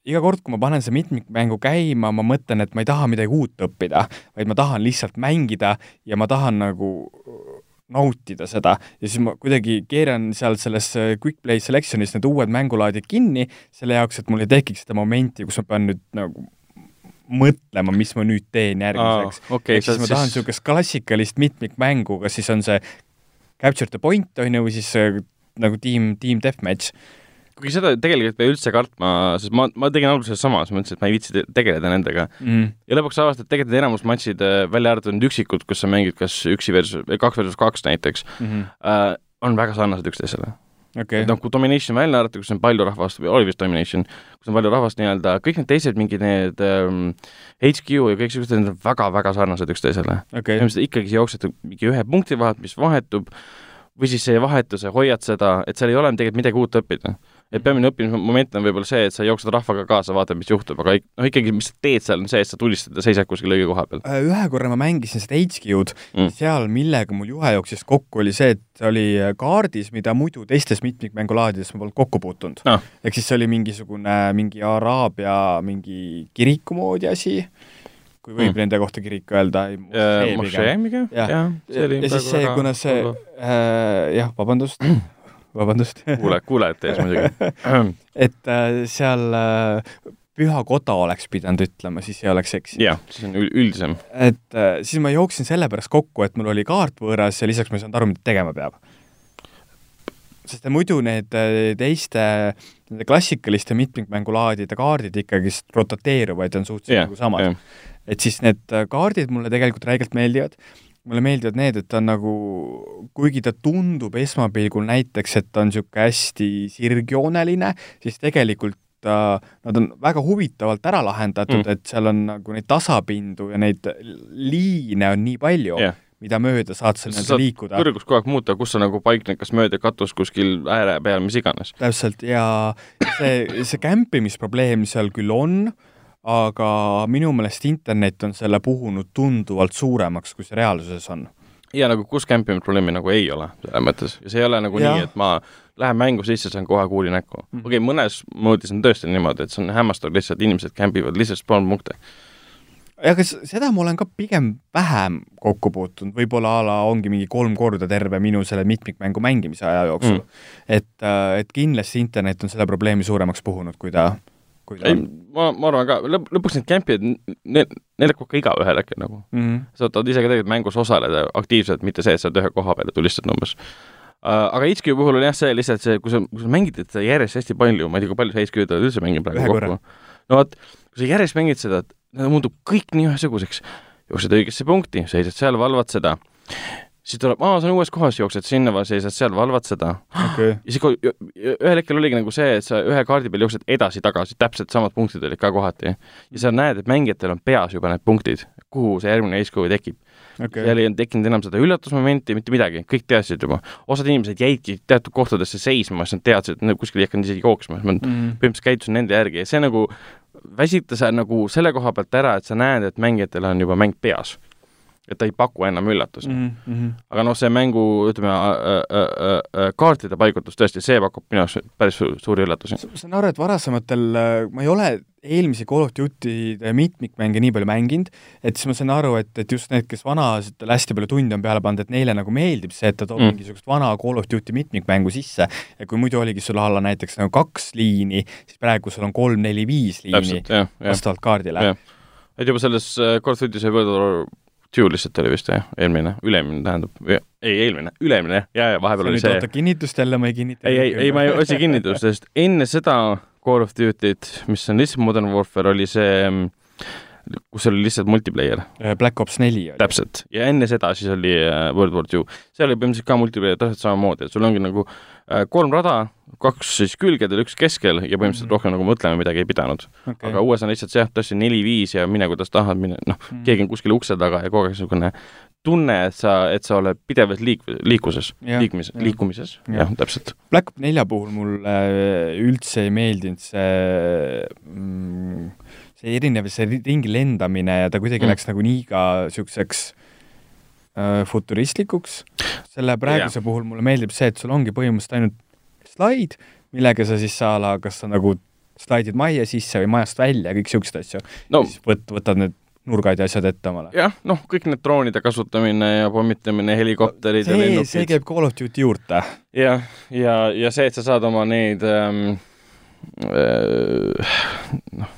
iga kord, kui ma panen see mitmikmängu käima, ma mõtlen, et ma ei taha midagi uut õppida, vaid ma tahan lihtsalt mängida ja ma tahan nagu nautida seda. Ja siis ma kuidagi keeran seal selles äh, Quick Play Selectionis need uued mängulaadid kinni, selle jaoks, et mul ei tekiks seda momenti, kus ma pean nüüd nagu mõtlema, mis ma nüüd teen järgmiseks ah,. Okay, ehk siis ma tahan niisugust siis... klassikalist mitmikmängu, kas siis on see capture the point, on ju, või siis äh, nagu tiim, tiim deathmatch kuigi seda tegelikult ei pea üldse kartma, sest ma, ma tegin alguses sama, siis mõtlesin, et ma ei viitsi tegeleda nendega mm.. ja lõpuks avastad, et tegelikult enamus matšid, äh, välja arvatud need üksikud, kus sa mängid kas üksi versus, kaks versus kaks näiteks mm, -hmm. äh, on väga sarnased üksteisele okay.. noh, kui Domination välja arvata, kus on palju rahvast, või oli vist Domination, kus on palju rahvast nii-öelda, kõik need teised mingid need ähm, HQ ja kõik siuksed, need on väga-väga sarnased üksteisele. Okay.. põhimõtteliselt ikkagi jooksete mingi ühe punkti vahelt, mis vahetub, või siis see vahetuse, hoiad seda, et seal ei ole tegelikult midagi uut õppida et peamine õppimismoment on võib-olla see, et sa jooksed rahvaga kaasa, vaatad, mis juhtub, aga noh, ikkagi, mis sa teed seal, on see, et sa tulistad ja seisad kuskil õige koha peal. Äh, ühe korra ma mängisin seda HQ-d mm., seal, millega mul juhe jooksis kokku, oli see, et oli kaardis, mida muidu teistes mitmikmängulaadides ma polnud kokku puutunud no.. ehk siis see oli mingisugune, mingi Araabia mingi kiriku moodi asi kui võib mm. nende kohta kirik öelda. mošee pigem? jah, ja, ja, ja siis see, kuna see, äh, jah, vabandust vabandust. kuule, kuulajate ees muidugi et äh, seal äh, püha koda oleks pidanud ütlema, siis ei oleks eksinud. jah, siis on üldisem. et äh, siis ma jooksin sellepärast kokku, et mul oli kaart võõras ja lisaks ma ei saanud aru, mida tegema peab. sest muidu need äh, teiste nende klassikaliste mitmikmängulaadide kaardid ikkagist rotateeruvad ja on suhteliselt yeah, nagu samad yeah.. et siis need äh, kaardid mulle tegelikult räigelt meeldivad mulle meeldivad need, et ta on nagu, kuigi ta tundub esmapilgul näiteks, et ta on niisugune hästi sirgjooneline, siis tegelikult ta, nad on väga huvitavalt ära lahendatud mm., et seal on nagu neid tasapindu ja neid liine on nii palju yeah., mida mööda saad sa nii-öelda liikuda. kõrgust kogu aeg muuta, kus sa nagu paikned, kas mööda katus kuskil ääre peal, mis iganes. täpselt, ja see, see kämpimisprobleem seal küll on, aga minu meelest internet on selle puhunud tunduvalt suuremaks, kui see reaalsuses on. ja nagu kus kämpimisprobleemi nagu ei ole, selles mõttes, see ei ole nagu ja. nii, et ma lähen mängu sisse, saan kohe kuuli näkku. Mm.. okei okay,, mõnes moodis on tõesti niimoodi, et see on hämmastav lihtsalt, inimesed kämbivad lihtsalt spawn punkte. Ja kas seda ma olen ka pigem vähem kokku puutunud, võib-olla a la ongi mingi kolm korda terve minu selle mitmikmängu mängimise aja jooksul. Mm.. et, äh, et kindlasti internet on selle probleemi suuremaks puhunud, kui ta kui ei, ma, ma arvan ka, lõp-, lõpuks need kämpijad, need, neil hakkab ka igaühel äkki nagu mm. -hmm. sa tahad ise ka tegelikult mängus osaleda aktiivselt, mitte see, et sa oled ühe koha peal ja tulistad umbes uh,. Aga HQ puhul on jah see lihtsalt see, kui sa, kui sa mängid seda järjest hästi palju, ma ei tea, kui palju sa HQ-d oled üldse mänginud praegu kokku. no vot, kui sa järjest mängid seda, et muutub kõik nii ühesuguseks, jooksed õigesse punkti, seisad seal, valvad seda siis tuleb, aa, sa oled uues kohas, jooksed sinna, seisad seal, valvad seda. Okay.. ja siis ühel hetkel oligi nagu see, et sa ühe kaardi peal jooksed edasi-tagasi, täpselt samad punktid olid ka kohati. ja sa näed, et mängijatel on peas juba need punktid, kuhu see järgmine ace tekib. Okay.. seal ei olnud tekkinud enam seda üllatusmomenti, mitte midagi, kõik teadsid juba. osad inimesed jäidki teatud kohtadesse seisma, sest nad teadsid, et nad kuskil ei hakanud isegi jooksma, ma mm põhimõtteliselt käitusin nende järgi. Ja see nagu väsitas nagu selle koha pealt ära, et sa näed, et mängijatel on juba mäng peas et ta ei paku enam üllatusi mm. -hmm. aga noh, see mängu, ütleme äh,, äh, äh, kaartide paigutus tõesti, see pakub minu arust päris suuri üllatusi. ma saan aru, et varasematel, ma ei ole eelmisi Call of Duty'de mitmikmänge nii palju mänginud, et siis ma saan aru, et, et just need, kes vanasid hästi palju tunde on peale pannud, et neile nagu meeldib see, et ta toob mm. mingisugust vana Call of Duty mitmikmängu sisse ja kui muidu oligi sul alla näiteks nagu kaks liini, siis praegu sul on kolm-neli-viis liini vastavalt kaardile. et juba selles Call of Duty see World War Two lihtsalt oli vist jah, eelmine, ülemine tähendab, ei eelmine, ülemine jah, ja, ja vahepeal oli see. oota, kinnitust jälle ma ei kinnita. ei, ei, ei ma ei otsi kinnitust, sest enne seda Call of Duty't, mis on lihtsalt Modern Warfare, oli see mm, kus oli lihtsalt multiplayer. Äh, Black Ops neli oli. täpselt, ja enne seda siis oli äh, World War Two. seal oli põhimõtteliselt ka multiplayer täpselt samamoodi, et sul ongi nagu äh, kolm rada, kaks siis külgedel, üks keskel ja põhimõtteliselt mm -hmm. rohkem nagu mõtlema midagi ei pidanud okay.. aga uues on lihtsalt see, jah, tõesti neli-viis ja mine, kuidas tahad, mine, noh mm -hmm., keegi on kuskil ukse taga ja kogu aeg niisugune tunne, et sa, et sa oled pidevalt liik-, liikuses, liikumises, liikumises, jah, täpselt. Black Ops nelja puhul mulle üldse ei meeldinud see mm, see erinev, see ringi lendamine ja ta kuidagi mm. läks nagu liiga niisuguseks äh, futuristlikuks. selle praeguse yeah. puhul mulle meeldib see, et sul ongi põhimõtteliselt ainult slaid, millega sa siis a la, kas sa nagu slaidid majja sisse või majast välja, kõik niisuguseid asju no.. siis võt-, võtad need nurgad ja asjad ette omale. jah, noh, kõik need droonide kasutamine ja pommitamine, helikopterid see, ja lennukid. see käib Call of Duty juurde. jah, ja, ja, ja see, et sa saad oma neid ähm, äh, noh,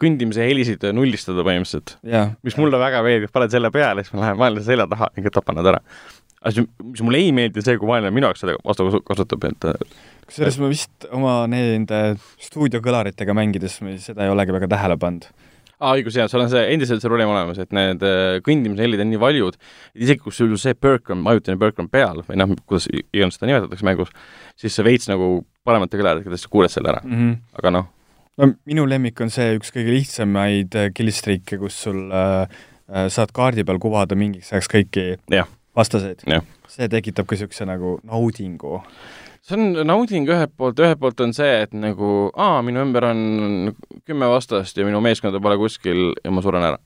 kõndimise helisid nullistada põhimõtteliselt. mis mulle väga meeldib, paned selle peale, siis ma lähen vaenlase selja taha ja tapan nad ära. Aga mis mulle ei meeldi, see, kui vaenlane minu jaoks seda vastu kasutab, et kusjuures ma vist oma nende stuudiokõlaritega mängides seda ei olegi väga tähele pannud aa, õigus, jaa, sul on see, endiselt see probleem olemas, et need äh, kõndimise helid on nii valjud, isegi kui sul see perk on, ajutine perk on peal või noh, kuidas iganes seda nimetatakse mängus, siis sa veits nagu paremate kõlaritega kuuled selle ära mm. -hmm. aga noh, no minu lemmik on see üks kõige lihtsamaid äh, killstreak'e, kus sul äh, äh, saad kaardi peal kuvada mingiks ajaks kõiki yeah. Vastaseid see tekitab ka niisuguse nagu naudingu. see on nauding ühelt poolt, ühelt poolt on see, et nagu aa, minu ümber on kümme vastast ja minu meeskonda pole kuskil ja ma suren ära.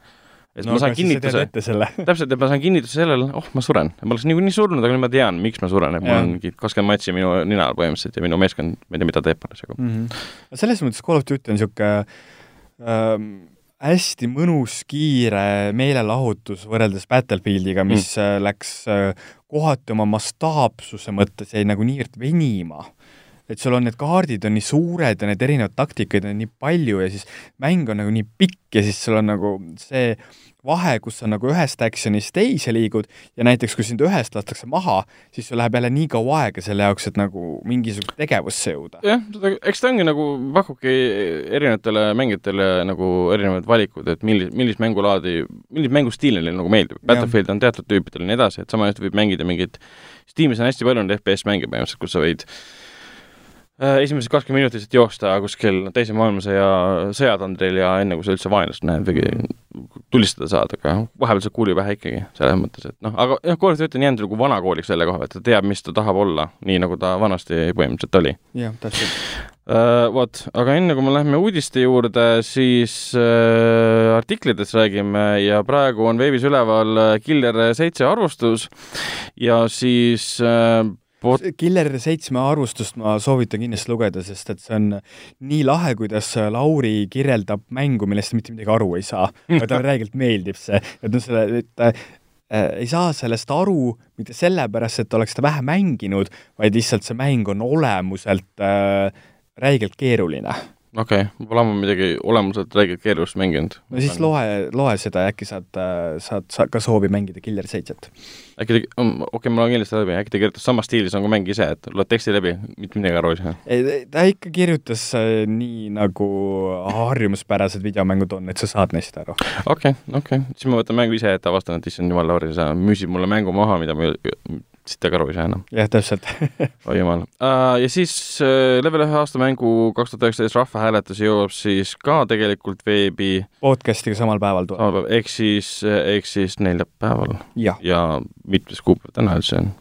et no, ma saan kinnituse, täpselt, et ma saan kinnituse sellele, oh, ma suren. ma oleks niikuinii surnud, aga nüüd ma tean, miks ma suren, et mul on mingi kakskümmend matši minu nina all põhimõtteliselt ja minu meeskond, ma ei tea, mida teeb parasjagu. mm. -hmm. selles mõttes Call of Duty on niisugune ähm, hästi mõnus, kiire meelelahutus võrreldes Battlefieldiga, mis mm. läks äh, kohati oma mastaapsuse mõttes jäi nagu niivõrd venima et sul on need kaardid on nii suured ja need erinevad taktikaid on nii palju ja siis mäng on nagu nii pikk ja siis sul on nagu see vahe, kus sa nagu ühest action'ist teise liigud ja näiteks kui sind ühest lastakse maha, siis sul läheb jälle nii kaua aega selle jaoks, et nagu mingisuguse tegevusse jõuda. jah, eks ta ongi nagu, pakubki erinevatele mängijatele nagu erinevad valikud, et millis-, millist mängulaadi, millist mängustiili neile nagu meeldib. Battlefield on teatud tüüpidele ja nii edasi, et sama juht võib mängida mingit, Steamis on hästi palju neid FPS mänge põhimõtteliselt, kus sa võid äh, esimesed kakskümmend minutit lihtsalt joosta kuskil teise maailmasõja sõjatandril ja enne, kui sa üldse vaenlast näed või tulistada saad, aga vahepeal saab kuuli pähe ikkagi, selles mõttes, et noh, aga jah, Duty on jäänud nagu vanakooliks selle koha pealt, ta teab, mis ta tahab olla, nii nagu ta vanasti põhimõtteliselt oli. jah, täpselt uh,. Vot, aga enne kui me läheme uudiste juurde, siis uh, artiklitest räägime ja praegu on veebis üleval Killer seitse arvustus ja siis uh, Pot... Killer seitsme arvustust ma soovitan kindlasti lugeda, sest et see on nii lahe, kuidas Lauri kirjeldab mängu, millest ta mitte midagi aru ei saa, aga talle räigelt meeldib see, et noh, selle, et ta äh, ei saa sellest aru mitte sellepärast, et ta oleks seda vähe mänginud, vaid lihtsalt see mäng on olemuselt äh, räigelt keeruline okei okay., ma pole ammu midagi olemuselt räigelt keerulist mänginud. no siis loe, loe seda ja äkki saad, saad, saad ka soovi mängida Killer seitset. äkki ta, okei okay,, ma loen kindlasti läbi, äkki ta kirjutas samas stiilis nagu mäng ise, et loed teksti läbi, mitte midagi aru ei saa? ei, ta ikka kirjutas nii, nagu harjumuspärased videomängud on, et sa saad neist aru. okei okay,, okei okay., siis ma võtan mängu ise ette, avastan, et issand jumal, Lauri, sa müüsid mulle mängu maha, mida ma siit aru ei saa enam. jah, täpselt oi jumal uh,. Ja siis uh, level ühe aastamängu kaks tuhat üheksateist rahvahääletus jõuab siis ka tegelikult veebi. podcast'iga samal päeval tuleb. ehk siis, ehk siis neljapäeval. ja, ja mitmes kuupäev täna üldse on?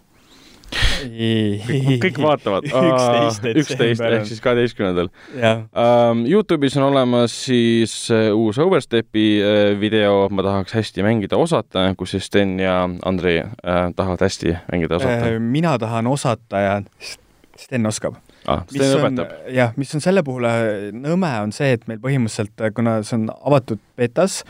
Kõik, kõik vaatavad. üksteist ehk siis kaheteistkümnendal. Um, Youtube'is on olemas siis uh, uus Overstepi uh, video Ma tahaks hästi mängida osata, kus siis Sten ja Andrei uh, tahavad hästi mängida osata. mina tahan osata ja Sten oskab ah,. Sten õpetab. jah, mis on selle puhul nõme, on see, et meil põhimõtteliselt, kuna see on avatud betas,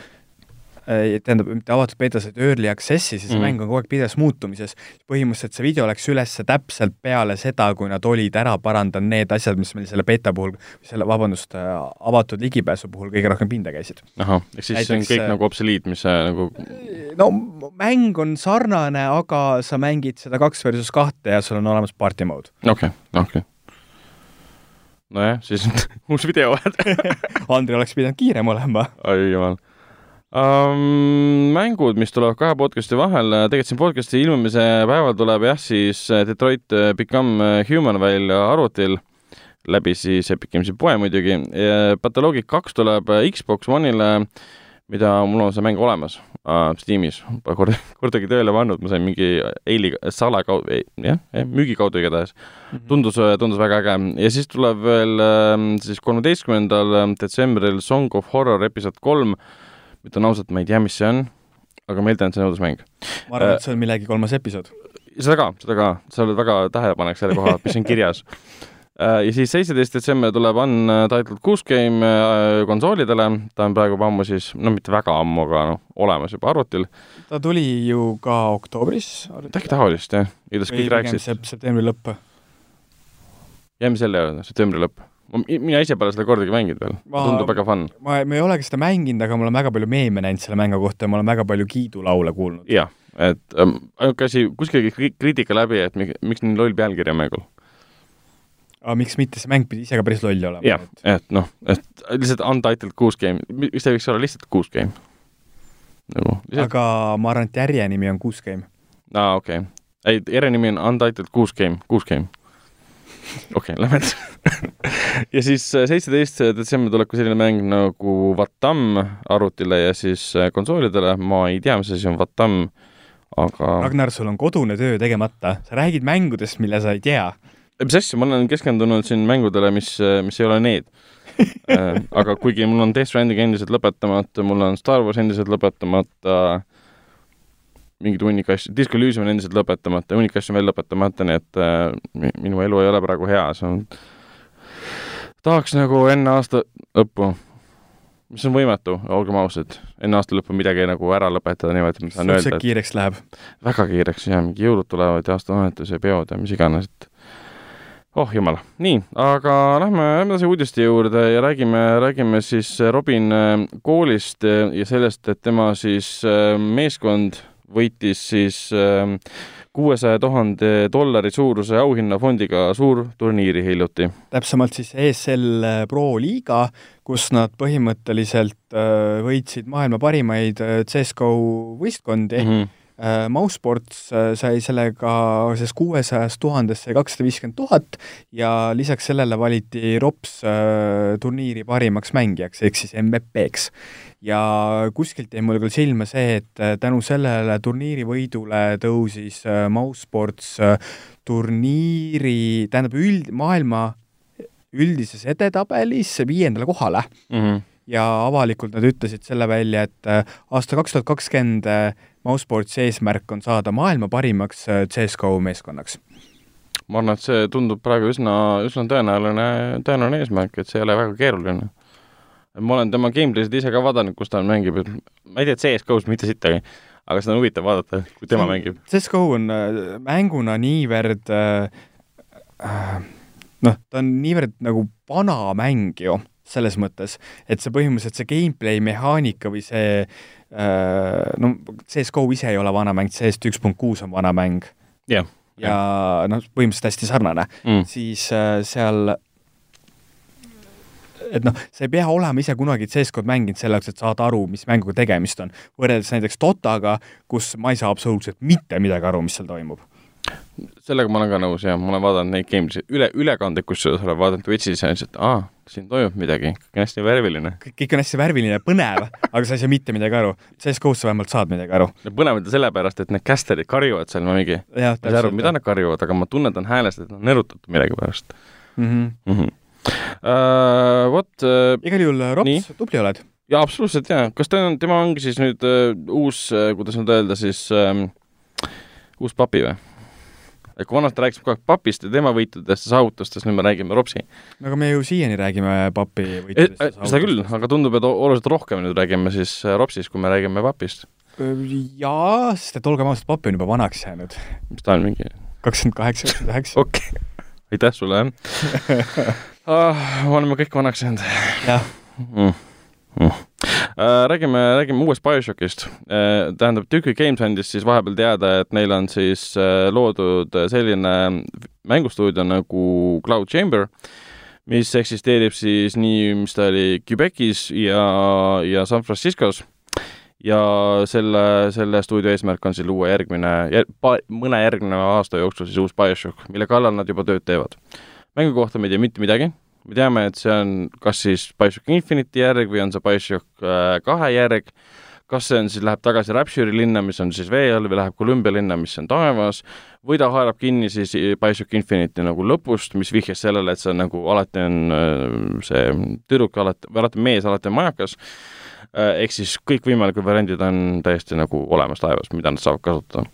tähendab, mitte avatud betas, vaid early access'i, siis mm. mäng on kogu aeg pidevas muutumises. põhimõtteliselt see video läks üles täpselt peale seda, kui nad olid ära parandanud need asjad, mis meil selle beta puhul, selle, vabandust, avatud ligipääsu puhul kõige rohkem pinda käisid. ahah, ehk siis Näiteks, see on kõik nagu obsoliit, mis sa nagu no mäng on sarnane, aga sa mängid seda kaks versus kahte ja sul on olemas party mode. okei okay,, okei okay nojah, siis uus video Andrei oleks pidanud kiirem olema. oi jumal um,. mängud, mis tulevad kahe podcast'i vahel, tegelikult siin podcast'i ilmumise päeval tuleb jah, siis Detroit Become Human välja arvutil, läbi siis Epic Games'i poe muidugi. Pathologic kaks tuleb Xbox One'ile, mida mul on see mäng olemas uh, Steamis, pole kord, kordagi tööle pannud, ma sain mingi eili salakaudu, jah, müügi kaudu igatahes. tundus, tundus väga äge ja siis tuleb veel uh, siis kolmeteistkümnendal detsembril Song of Horror episood kolm ütlen ausalt, ma ei tea, mis see on, aga ma eeldan, et see on õudusmäng. ma arvan, et see on millegi kolmas episood. seda ka, seda ka, sa oled väga tähelepanelik selle koha, mis on kirjas. ja siis seitseteist detsember tuleb Untitled Goose Game konsoolidele, ta on praegu ammu siis, no mitte väga ammu, aga noh, olemas juba arvutil. ta tuli ju ka oktoobris. midagi taolist, jah. igatahes kõik rääkisid. septembri lõpp. jääme selle juurde, septembri lõpp mina ise pole seda kordagi mänginud veel, tundub väga fun. ma, ma ei olegi seda mänginud, aga ma olen väga palju meeme näinud selle mängu kohta ja ma olen väga palju kiidulaule kuulnud. jah, et ähm, ainuke asi, kuskil käis kriitika läbi, et miks, miks nii loll pealkiri on mängul. aga miks mitte, see mäng pidi ise ka päris loll olema. jah, et noh, et lihtsalt untitled goose game, miks ta ei võiks olla lihtsalt goose game? nagu lihtsalt... aga ma arvan, et järjenimi on Goose Game. aa, okei okay.. ei, järjenimi on Untitled Goose Game, Goose Game okei okay,, lähme edasi ja siis seitseteist detsember tuleb ka selline mäng nagu Vatam arvutile ja siis konsoolidele, ma ei tea, mis asi on Vatam aga Ragnar, sul on kodune töö tegemata, sa räägid mängudest, mille sa ei tea. mis asja, ma olen keskendunud siin mängudele, mis, mis ei ole need. aga kuigi mul on Death Stranding endiselt lõpetamata, mul on Star Wars endiselt lõpetamata, mingid hunnik asju, Disco Elysium on endiselt lõpetamata, hunnik asju on veel lõpetamata, nii et äh, mi- minu elu ei ole praegu hea, see on, tahaks nagu enne aasta lõppu, mis on võimatu, olgem ausad, enne aasta lõppu midagi nagu ära lõpetada niimoodi, et ma saan öelda, et kiireks läheb. väga kiireks ja mingi jõulud tulevad ja aastavahetus ja peod ja mis iganes, et oh jumal, nii, aga lähme, edasi uudiste juurde ja räägime, räägime siis Robin äh, koolist ja sellest, et tema siis äh, meeskond võitis siis kuuesaja tuhande dollari suuruse auhinnafondiga suurturniiri hiljuti. täpsemalt siis ESL Pro liiga, kus nad põhimõtteliselt äh, võitsid maailma parimaid äh, CSGO võistkondi mm. -hmm. Mousesports äh, sai sellega sellest kuuesajast tuhandest sai kakssada viiskümmend tuhat ja lisaks sellele valiti ROPS äh, turniiri parimaks mängijaks ehk siis MVP-ks. ja kuskilt jäi mulle küll silma see, et äh, tänu sellele turniiri võidule tõusis äh, Mousesports äh, turniiri, tähendab üld, maailma üldises edetabelis viiendale kohale Mhm. Ja avalikult nad ütlesid selle välja, et äh, aasta kaks tuhat kakskümmend Mousesportsi eesmärk on saada maailma parimaks äh, CSGO meeskonnaks. ma arvan, et see tundub praegu üsna, üsna tõenäoline, tõenäoline eesmärk, et see ei ole väga keeruline. ma olen tema gameplay'sid ise ka vaadanud, kus ta mängib, et ma ei tea CS-GO-s mitte sittagi, aga seda on huvitav vaadata, kui tema mängib. CSGO on äh, mänguna niivõrd äh, äh, noh, ta on niivõrd nagu vana mäng ju, selles mõttes, et see põhimõtteliselt see gameplay mehaanika või see äh, no CSGO ise ei ole vana mäng, CS üks punkt kuus on vana mäng jah, ja noh, põhimõtteliselt hästi sarnane, mm. siis äh, seal et noh, sa ei pea olema ise kunagi CS-GO-d mänginud selle jaoks, et saada aru, mis mänguga tegemist on. võrreldes näiteks Dotaga, kus ma ei saa absoluutselt mitte midagi aru, mis seal toimub. sellega ma olen ka nõus jah, ma olen vaadanud neid games'i, üle, ülekandeid kusjuures olen vaadanud Twitch'is ja lihtsalt, aa, siin toimub midagi, kõik on hästi värviline. kõik, on hästi värviline ja põnev, aga sa ei saa mitte midagi aru. CS-GO-s sa vähemalt saad midagi aru. põnevad sellepärast, et need caster'id karjuvad seal, ma mingi, ma ei saa aru, mida nad karjuvad, aga ma tunnetan häälest, et nad on erutatud millegipärast mm. -hmm. mm. -hmm. Uh, vot uh,, igal juhul, Rops, tubli oled. jaa, absoluutselt jaa, kas ta on, tema ongi siis nüüd uh, uus uh,, kuidas nüüd öelda siis um,, uus papi või? Et kui vanasti rääkisime kogu aeg papist ja tema võitudest ja saavutustest, nüüd me räägime Ropsi. no aga me ju siiani räägime papi Eh, võitudest. seda küll, aga tundub, et oluliselt rohkem nüüd räägime siis äh, Ropsist, kui me räägime papist. jaa, sest et olgem ausad, papi on juba vanaks jäänud. mis ta on, mingi, kakskümmend kaheksa, kakskümmend üheksa. okei aitäh sulle, jah ah,. me oleme kõik vanaks jäänud jah, mm.. Mm. Äh, räägime, räägime uuest BioShockist äh,. tähendab, Tükki Games andis siis vahepeal teada, et neil on siis äh, loodud selline mängustuudio nagu Cloud Chamber, mis eksisteerib siis nii, mis ta oli, Quebecis ja, ja San Franciscos. ja selle, selle stuudio eesmärk on siis luua järgmine jär,, mõne järgneva aasta jooksul siis uus BioShock, mille kallal nad juba tööd teevad. mängu kohta me ei tea mitte midagi me teame, et see on kas siis BioShock Infinite'i järg või on see BioShock äh, kahe järg, kas see on siis, läheb tagasi Rapture'i linna, mis on siis vee all või läheb Columbia linna, mis on taevas, või ta haarab kinni siis BioShock Infinite'i nagu lõpust, mis vihjas sellele, et see on nagu alati on äh, see tüdruk alati, või alati mees alati on majakas, ehk siis kõikvõimalikud variandid on täiesti nagu olemas taevas, mida nad saavad kasutada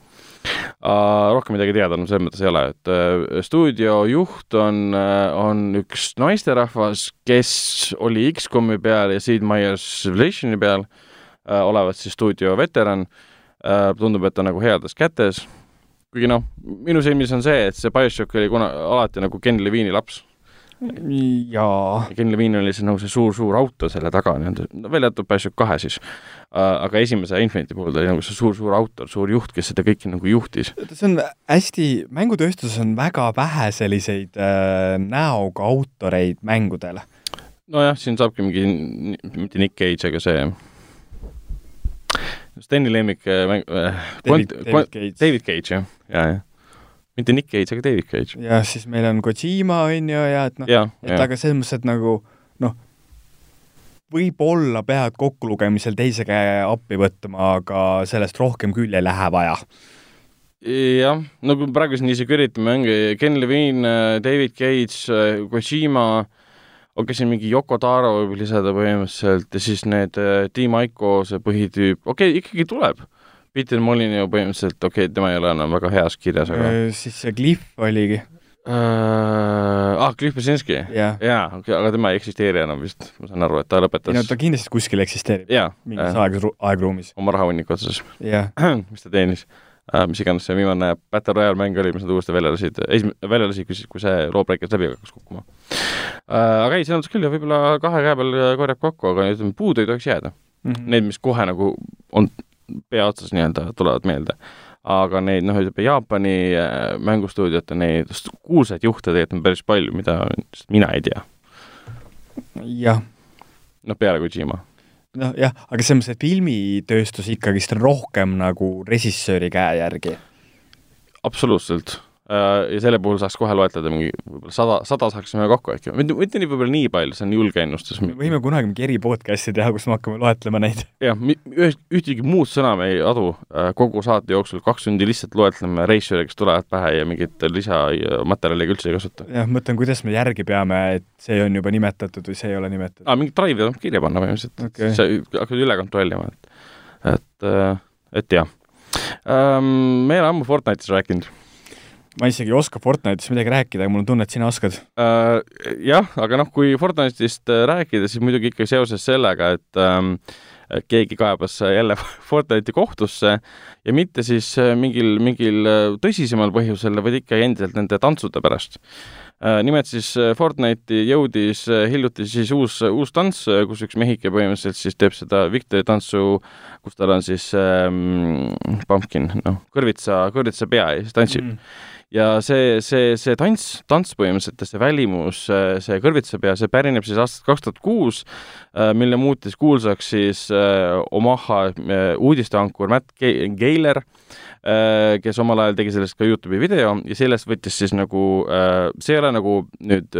rohkem midagi teada no selles mõttes ei ole, et uh, stuudio juht on uh,, on üks naisterahvas, kes oli X-komi peal ja Sid Meier's Civilizationi peal uh, olevat siis stuudio veteran tundub, et ta nagu heades kätes. kuigi noh, minu silmis on see, et see BioShock oli kuna alati nagu Ken Levine'i laps. jaa. Ken Levine oli see nagu see suur-suur auto selle taga nii-öelda, välja jätab BioShock kahe siis. Aga esimese Infinite'i puhul ta oli nagu see suur-suur autor, suur juht, kes seda kõike nagu juhtis. see on hästi, mängutööstuses on väga vähe selliseid äh, näoga autoreid mängudel. nojah, siin saabki mingi, mitte Nick Cage, aga see Steni lemmik äh, mäng äh,, David, David Cage. David Cage jah, ja, ja mitte Nick Cage, aga David Cage. ja siis meil on Kojima, on ju, ja et noh, jah, et jah, aga selles mõttes, et nagu noh, võib-olla pead kokkulugemisel teise käe appi võtma, aga sellest rohkem küll ei lähe vaja. jah, no kui praegu siin isegi üritame, ongi Ken Levine, David Cage, Kojima, okei, siin mingi Yoko Taro võib lisada põhimõtteliselt ja siis need Team Ico, see põhitüüp, okei okay,, ikkagi tuleb. Peter Molyneux põhimõtteliselt, okei okay,, tema ei ole enam väga heas kirjas, aga siis see Cliff oligi uh,. Ah, Cliff Besinski yeah.? jaa, okei okay,, aga tema ei eksisteeri enam vist, ma saan aru, et ta lõpetas no ta kindlasti kuskil eksisteerib. mingis äh, aeg, aegruumis. oma rahahunniku otsas yeah. mis ta teenis uh,, mis iganes see viimane Battle Royale mäng oli, mis nad uuesti välja lasid, esim-, välja lasid, kui siis, kui see loobreikers läbi hakkas kukkuma uh,. aga ei, selles mõttes küll ja võib-olla kahe käe peal korjab kokku, aga ütleme, puudu ei tohiks jääda mm. -hmm. Need, mis kohe nagu on pea otsas nii-öelda tulevad meelde. Aga neid, noh, Jaapani äh, mängustuudiote neid kuulsaid juhte tegelikult on päris palju, mida mina ei tea. jah. noh, peale Kojima. noh jah, aga selles mõttes, et filmitööstus ikkagist on rohkem nagu režissööri käe järgi. absoluutselt ja selle puhul saaks kohe loetleda mingi võib-olla sada, sada saaksime kokku äkki, mitte, nii võib-olla nii palju, see on julge ennustus. me võime kunagi mingi eri podcast'i teha, kus me hakkame loetlema neid. jah, ühest, ühtegi muud sõna me ei adu äh, kogu saate jooksul, kaks tundi lihtsalt loetleme reisijale, kes tulevad pähe ja mingit lisamaterjali üldse ei kasuta. jah, mõtlen, kuidas me järgi peame, et see on juba nimetatud või see ei ole nimetatud. aa, mingit drive'i tuleb kirja panna põhimõtteliselt okay., sa hakkad üle kontrollima, et, et, äh, et jah me ei ole ammu Fortnite'is rääkinud ma isegi ei oska Fortnite'ist midagi rääkida, aga mul on tunne, et sina oskad uh,. Jah, aga noh, kui Fortnite'ist äh, rääkida, siis muidugi ikka seoses sellega, et ähm, keegi kaebas jälle Fortnite'i kohtusse ja mitte siis äh, mingil, mingil tõsisemal põhjusel, vaid ikka endiselt nende tantsude pärast uh,. nimelt siis Fortnite'i jõudis hiljuti siis uus, uus tants, kus üks mehike põhimõtteliselt siis teeb seda Victory tantsu, kus tal on siis ähm, pumpkin, noh, kõrvitsa, kõrvitsa pea ja siis tantsib mm ja see, see, see tants, tants põhimõtteliselt ja see välimus, see kõrvitsapea, see pärineb siis aastast kaks tuhat kuus, äh, mille muutis kuulsaks siis äh, Omaha äh, uudisteankur Matt Geiler, kes omal ajal tegi sellest ka Youtube'i video ja sellest võttis siis nagu, see ei ole nagu nüüd,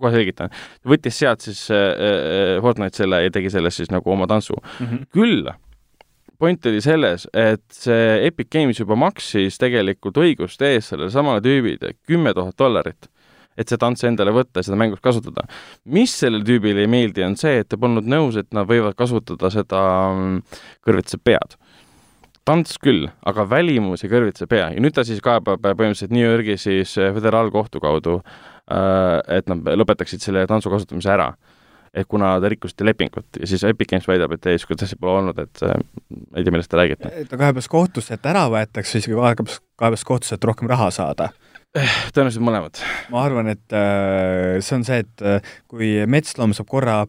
kohe selgitan, võttis sealt siis Fortnite selle ja tegi sellest siis nagu oma tantsu mm. -hmm. küll point oli selles, et see Epic Games juba maksis tegelikult õiguste eest sellele samale tüübile kümme tuhat dollarit, et see tants endale võtta ja seda mängus kasutada. mis sellele tüübile ei meeldi, on see, et ta polnud nõus, et nad võivad kasutada seda mm, kõrvitsa pead. Tants küll, aga välimus ja kõrvitsa pea. Ja nüüd ta siis kaebab põhimõtteliselt New Yorgi siis föderaalkohtu kaudu, äh, et nad lõpetaksid selle tantsu kasutamise ära et kuna te rikkusite lepingut ja siis Epic Games väidab, et ei, niisugust asja pole olnud, et äh, ei tea, millest te räägite. ta kaebas kohtusse, et ära võetakse, siis kaebas, kaebas kohtusse, et rohkem raha saada eh, tõenäoliselt mõlemad. ma arvan, et äh, see on see, et äh, kui metsloom saab korra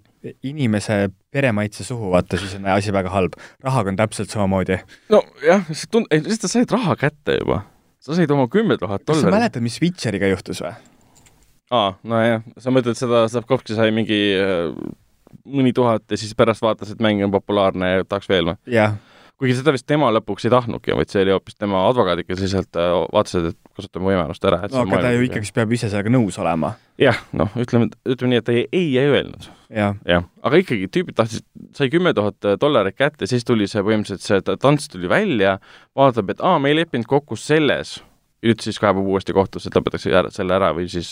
inimese peremaitse suhu, vaata, siis on asi väga halb. rahaga on täpselt samamoodi. nojah, see tund-, ei, lihtsalt sa said raha kätte juba. sa said oma kümme tuhat dollarit. kas sa mäletad, mis Witcheriga juhtus või? Aa, nojah, sa mõtled seda, Sapkovski sai mingi äh, mõni tuhat ja siis pärast vaatas, et mäng on populaarne ja tahaks veel või? jah. kuigi seda vist tema lõpuks ei tahtnudki, vaid see oli hoopis tema advokaadid, kes lihtsalt äh, vaatasid, et kasutame võimalust ära. no aga ta ju ikkagist peab ise sellega nõus olema. jah, noh, ütleme, ütleme nii, et ta ei, ei, ei öelnud. jah ja. ja., aga ikkagi tüübid tahtsid, sai kümme tuhat dollarit kätte, siis tuli see põhimõtteliselt see tants tuli välja, vaatab, et aa, me ei leppinud kokku selles, nüüd siis kaebab uuesti kohtusse, et lõpetatakse selle ära või siis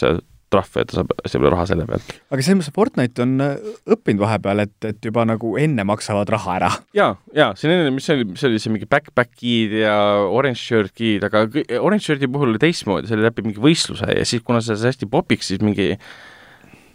äh, trahv ja ta saab hästi palju raha selle pealt. aga selles mõttes Fortnite on äh, õppinud vahepeal, et, et juba nagu enne maksavad raha ära. jaa, jaa, siin enne, mis see oli, mis oli see mingi backpack guide ja orange shirt guide, aga orange shirt'i puhul oli teistmoodi, see oli läbi mingi võistluse ja siis, kuna see sai hästi popiks, siis mingi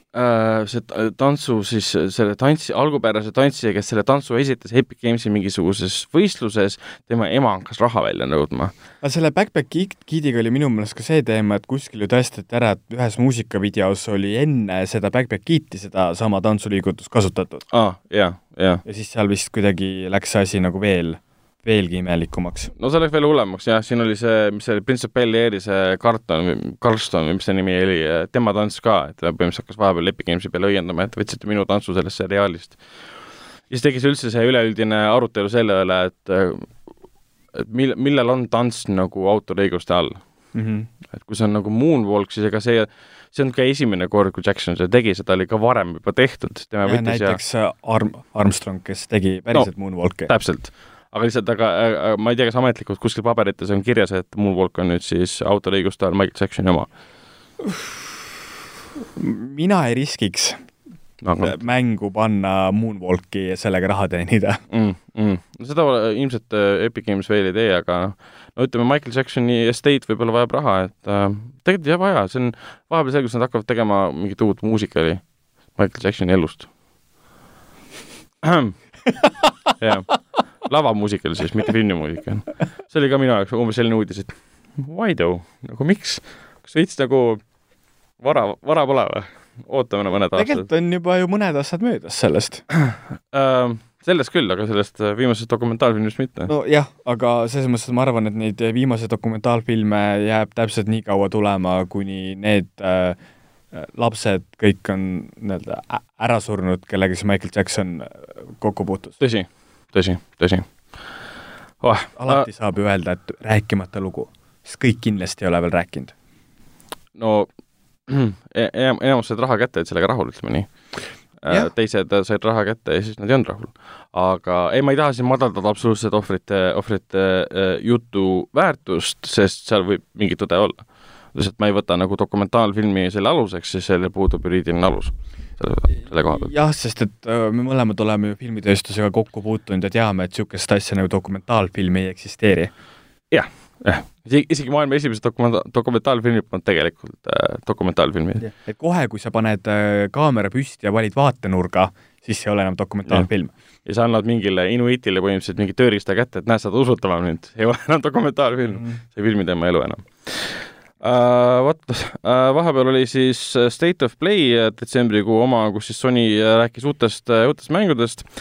see tantsu siis, selle tantsi, algupärase tantsija, kes selle tantsu esitas Epic Gamesi mingisuguses võistluses, tema ema hakkas raha välja nõudma. aga selle Backpack Gidiga oli minu meelest ka see teema, et kuskil ju tõestati ära, et ühes muusikavideos oli enne seda Backpack Giti sedasama tantsuliigutust kasutatud. aa ah,, jah, jah. ja siis seal vist kuidagi läks see asi nagu veel veelgi imelikumaks. no see läks veel hullemaks jah, siin oli see, mis see oli, Prince of Bel-Airi see Carlton, Carlston või mis see nimi oli, tema tants ka, et ta põhimõtteliselt hakkas vahepeal Epic Gamesi peale õiendama, et võtsite minu tantsu sellest seriaalist. ja siis tekkis üldse see üleüldine arutelu selle üle, et et mil-, millal on tants nagu autoriõiguste all mm. -hmm. et kui see on nagu Moonwalk, siis ega see, see on ka esimene kord, kui Jackson seda tegi, seda oli ka varem juba tehtud, tema ja võttis näiteks ja... Arm, Armstrong, kes tegi päriselt no, Moonwalki. täpselt aga lihtsalt, aga ma ei tea, kas ametlikult kuskil paberites on kirjas, et Moonwalk on nüüd siis autoriõiguste all Michael Jacksoni oma? mina ei riskiks aga... mängu panna Moonwalki ja sellega raha teenida mm,. Mm. seda ilmselt äh, Epic Games veel ei tee, aga no ütleme, Michael Jacksoni estate võib-olla vajab raha, et äh, tegelikult ei jää vaja, see on vahepeal selgus, nad hakkavad tegema mingit uut muusikali Michael Jacksoni elust. jah, lavamuusikal siis, mitte filmimuusikal. see oli ka minu jaoks umbes selline uudis, et why though, nagu miks, kas veits nagu vara, vara pole või? ootame mõned aastad. tegelikult on juba ju mõned aastad möödas sellest uh, sellest küll, aga sellest äh, viimasest dokumentaalfilmist mitte. nojah, aga selles mõttes, ma arvan, et neid viimaseid dokumentaalfilme jääb täpselt nii kaua tulema, kuni need äh, lapsed kõik on nii-öelda ära surnud, kellega siis Michael Jackson äh, kokku puutus. tõsi, tõsi, tõsi oh,. alati uh, saab ju öelda, et rääkimata lugu, sest kõik kindlasti ei ole veel rääkinud. no E-, enam, enamus said raha kätte, et sellega rahul, ütleme nii. Äh, teised said raha kätte ja siis nad ei olnud rahul. aga ei, ma ei taha siin madaldada absoluutselt ohvrite, ohvrite äh, jutu väärtust, sest seal võib mingi tõde olla. lihtsalt ma ei võta nagu dokumentaalfilmi selle aluseks, siis sellel puudub juriidiline alus selle koha pealt. jah, sest et äh, me mõlemad oleme ju filmitööstusega kokku puutunud ja teame, et niisugust asja nagu dokumentaalfilm ei eksisteeri. jah jah, isegi maailma esimesed dokumenta-, dokumentaalfilmid on tegelikult äh, dokumentaalfilmid. et kohe, kui sa paned äh, kaamera püsti ja valid vaatenurga, siis see ei ole enam dokumentaalfilm. ja sa annad mingile inuitile põhimõtteliselt mingi tööriista kätte, et näed, saad usutama mind, ei ole enam dokumentaalfilm mm, -hmm. see ei filmi tema elu enam uh,. Vot uh,, vahepeal oli siis State of Play detsembrikuu oma, kus siis Sony rääkis uutest, uutest mängudest uh,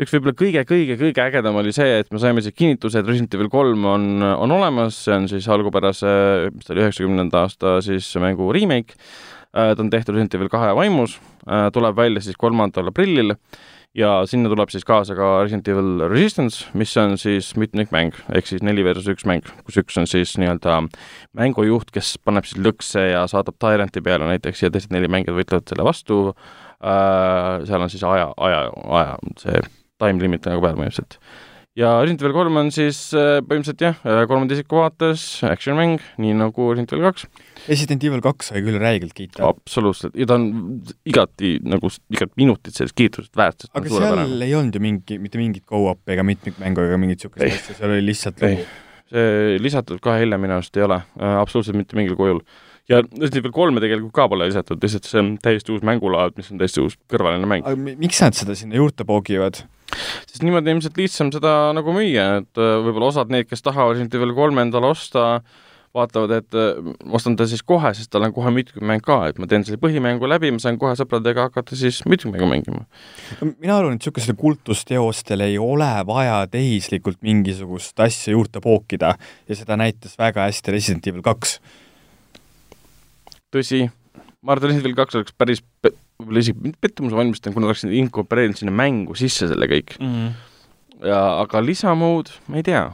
üks võib-olla kõige-kõige-kõige ägedam oli see, et me saime siit kinnituse, et Resident Evil kolm on, on olemas, see on siis algupärase, mis ta oli, üheksakümnenda aasta siis mängu remake. Äh, ta on tehtud Resident Evil kahe vaimus, äh, tuleb välja siis kolmandal aprillil ja sinna tuleb siis kaasa ka Resident Evil Resistance, mis on siis mitmikmäng, ehk siis neli versus üks mäng, kus üks on siis nii-öelda mängujuht, kes paneb siis lõkse ja saadab Tyrant'i peale näiteks ja teised neli mängijat võitlevad selle vastu äh,, seal on siis aja, aja, aja see time limit nagu peal põhimõtteliselt. Ja Resident Evil kolm on siis äh, põhimõtteliselt jah, äh, kolmanda isiku vaates action mäng, nii nagu Resident Evil kaks. Resident Evil kaks sai küll räigelt kiita. absoluutselt, ja ta on igati nagu, igat minutit sellest kiitusest väärt. aga seal ei olnud ju mingi, mitte mingit go-up'i ega mitmikmängu ega mingit niisugust asja, seal oli lihtsalt lugu. see lisatud kohe hiljem minu arust ei ole äh,, absoluutselt mitte mingil kujul ja Resident Evil kolme tegelikult ka pole lisatud, lihtsalt see on täiesti uus mängulaad, mis on täiesti uus kõrvaline mäng. aga miks nad seda sinna juurde poogivad? Sest niimoodi ilmselt lihtsam seda nagu müüa, et äh, võib-olla osad need, kes tahavad Resident Evil kolme endale osta, vaatavad, et äh, ostan ta siis kohe, sest tal on kohe mitmikmäng ka, et ma teen selle põhimängu läbi, ma saan kohe sõpradega hakata siis mitmikmängu mängima. mina arvan, et niisugustele kultusteostele ei ole vaja tehislikult mingisugust asja juurde pookida ja seda näitas väga hästi Resident Evil kaks. tõsi, ma arvan, et Resident Evil kaks oleks päris võib-olla isegi mitte pettumuse valmistanud, kuna oleks inkorporeerinud sinna mängu sisse selle kõik mm. -hmm. ja aga lisamood, ma ei tea.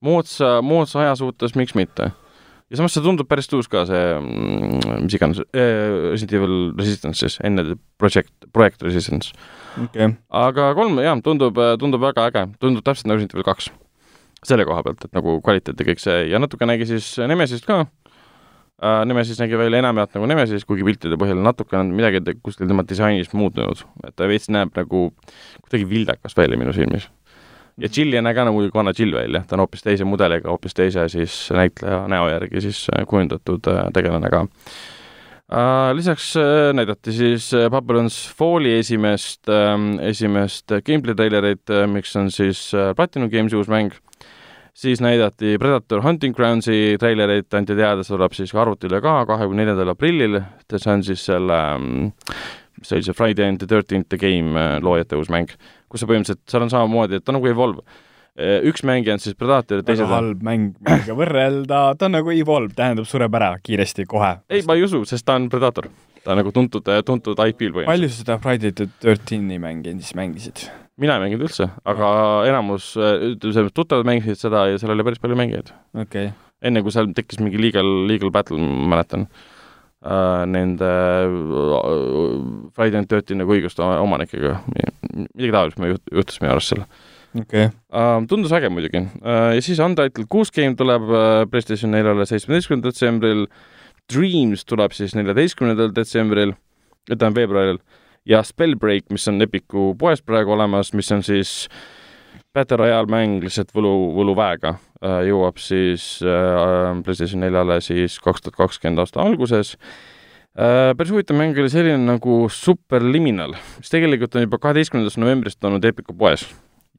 moodsa, moodsa aja suhtes, miks mitte. ja samas see tundub päris tuus ka, see mm, mis iganes äh,, Resident Evil Resistance siis, enne Project, Project Resistance okay.. aga kolm, jah, tundub, tundub väga äge, tundub täpselt nagu Resident Evil kaks. selle koha pealt, et nagu kvaliteet ja kõik see ja natukenegi siis Nemesist ka. Nemesis nägi välja enamjaolt nagu Nemesis, kuigi piltide põhjal natuke on midagi kuskil tema disainis muutunud, et ta veits näeb nagu kuidagi vildakas välja minu silmis. ja Jill ei näe ka nagu vana Jill välja, ta on hoopis teise mudeliga, hoopis teise siis näitleja näo järgi siis äh, kujundatud äh, tegelane ka. Lisaks näidati siis Babylon's Falli esimest uh,, esimest gameplay treilerit miks on siis Platinum Games'i uus mäng siis näidati Predator Hunting Groundsi treilerit, anti teada, see tuleb siis ka arvutile ka kahekümne neljandal aprillil, see on siis selle, mis see oli, see Friday and the Thirteenth the Game äh, loojate uus mäng, kus sa põhimõtteliselt, seal on samamoodi, et ta on nagu Evolve äh, üks mängija on siis Predator teised väga halb mäng, millega võrrelda, ta on nagu Evolve, tähendab, sureb ära kiiresti kohe. ei, ma ei usu, sest ta on Predator. ta on nagu tuntud, tuntud IP-l põhimõtteliselt. palju seda Friday the Thirteen'i mängi siis mängisid? Mina ei mänginud üldse, aga enamus, ütleme, tuttavad mängisid seda ja seal oli päris palju mängijaid. okay.. enne kui seal tekkis mingi legal, legal battle, ma mäletan äh,, nende äh, Friday Night Dirty nagu õiguste omanikega. midagi taolist me juht-, juhtus minu arust seal okei okay. uh,. tundus äge muidugi uh,. ja siis Untitled kuus game tuleb uh, PlayStation neljale seitsmeteistkümnendal detsembril. Dreams tuleb siis neljateistkümnendal detsembril, tähendab veebruaril ja Spellbreak, mis on Epiku poes praegu olemas, mis on siis Battle Royale mäng lihtsalt võlu, võluväega uh,, jõuab siis uh, PlayStation neljale siis kaks tuhat kakskümmend aasta alguses uh,. päris huvitav mäng oli selline nagu Superliminal, mis tegelikult on juba kaheteistkümnendast novembrist olnud Epiku poes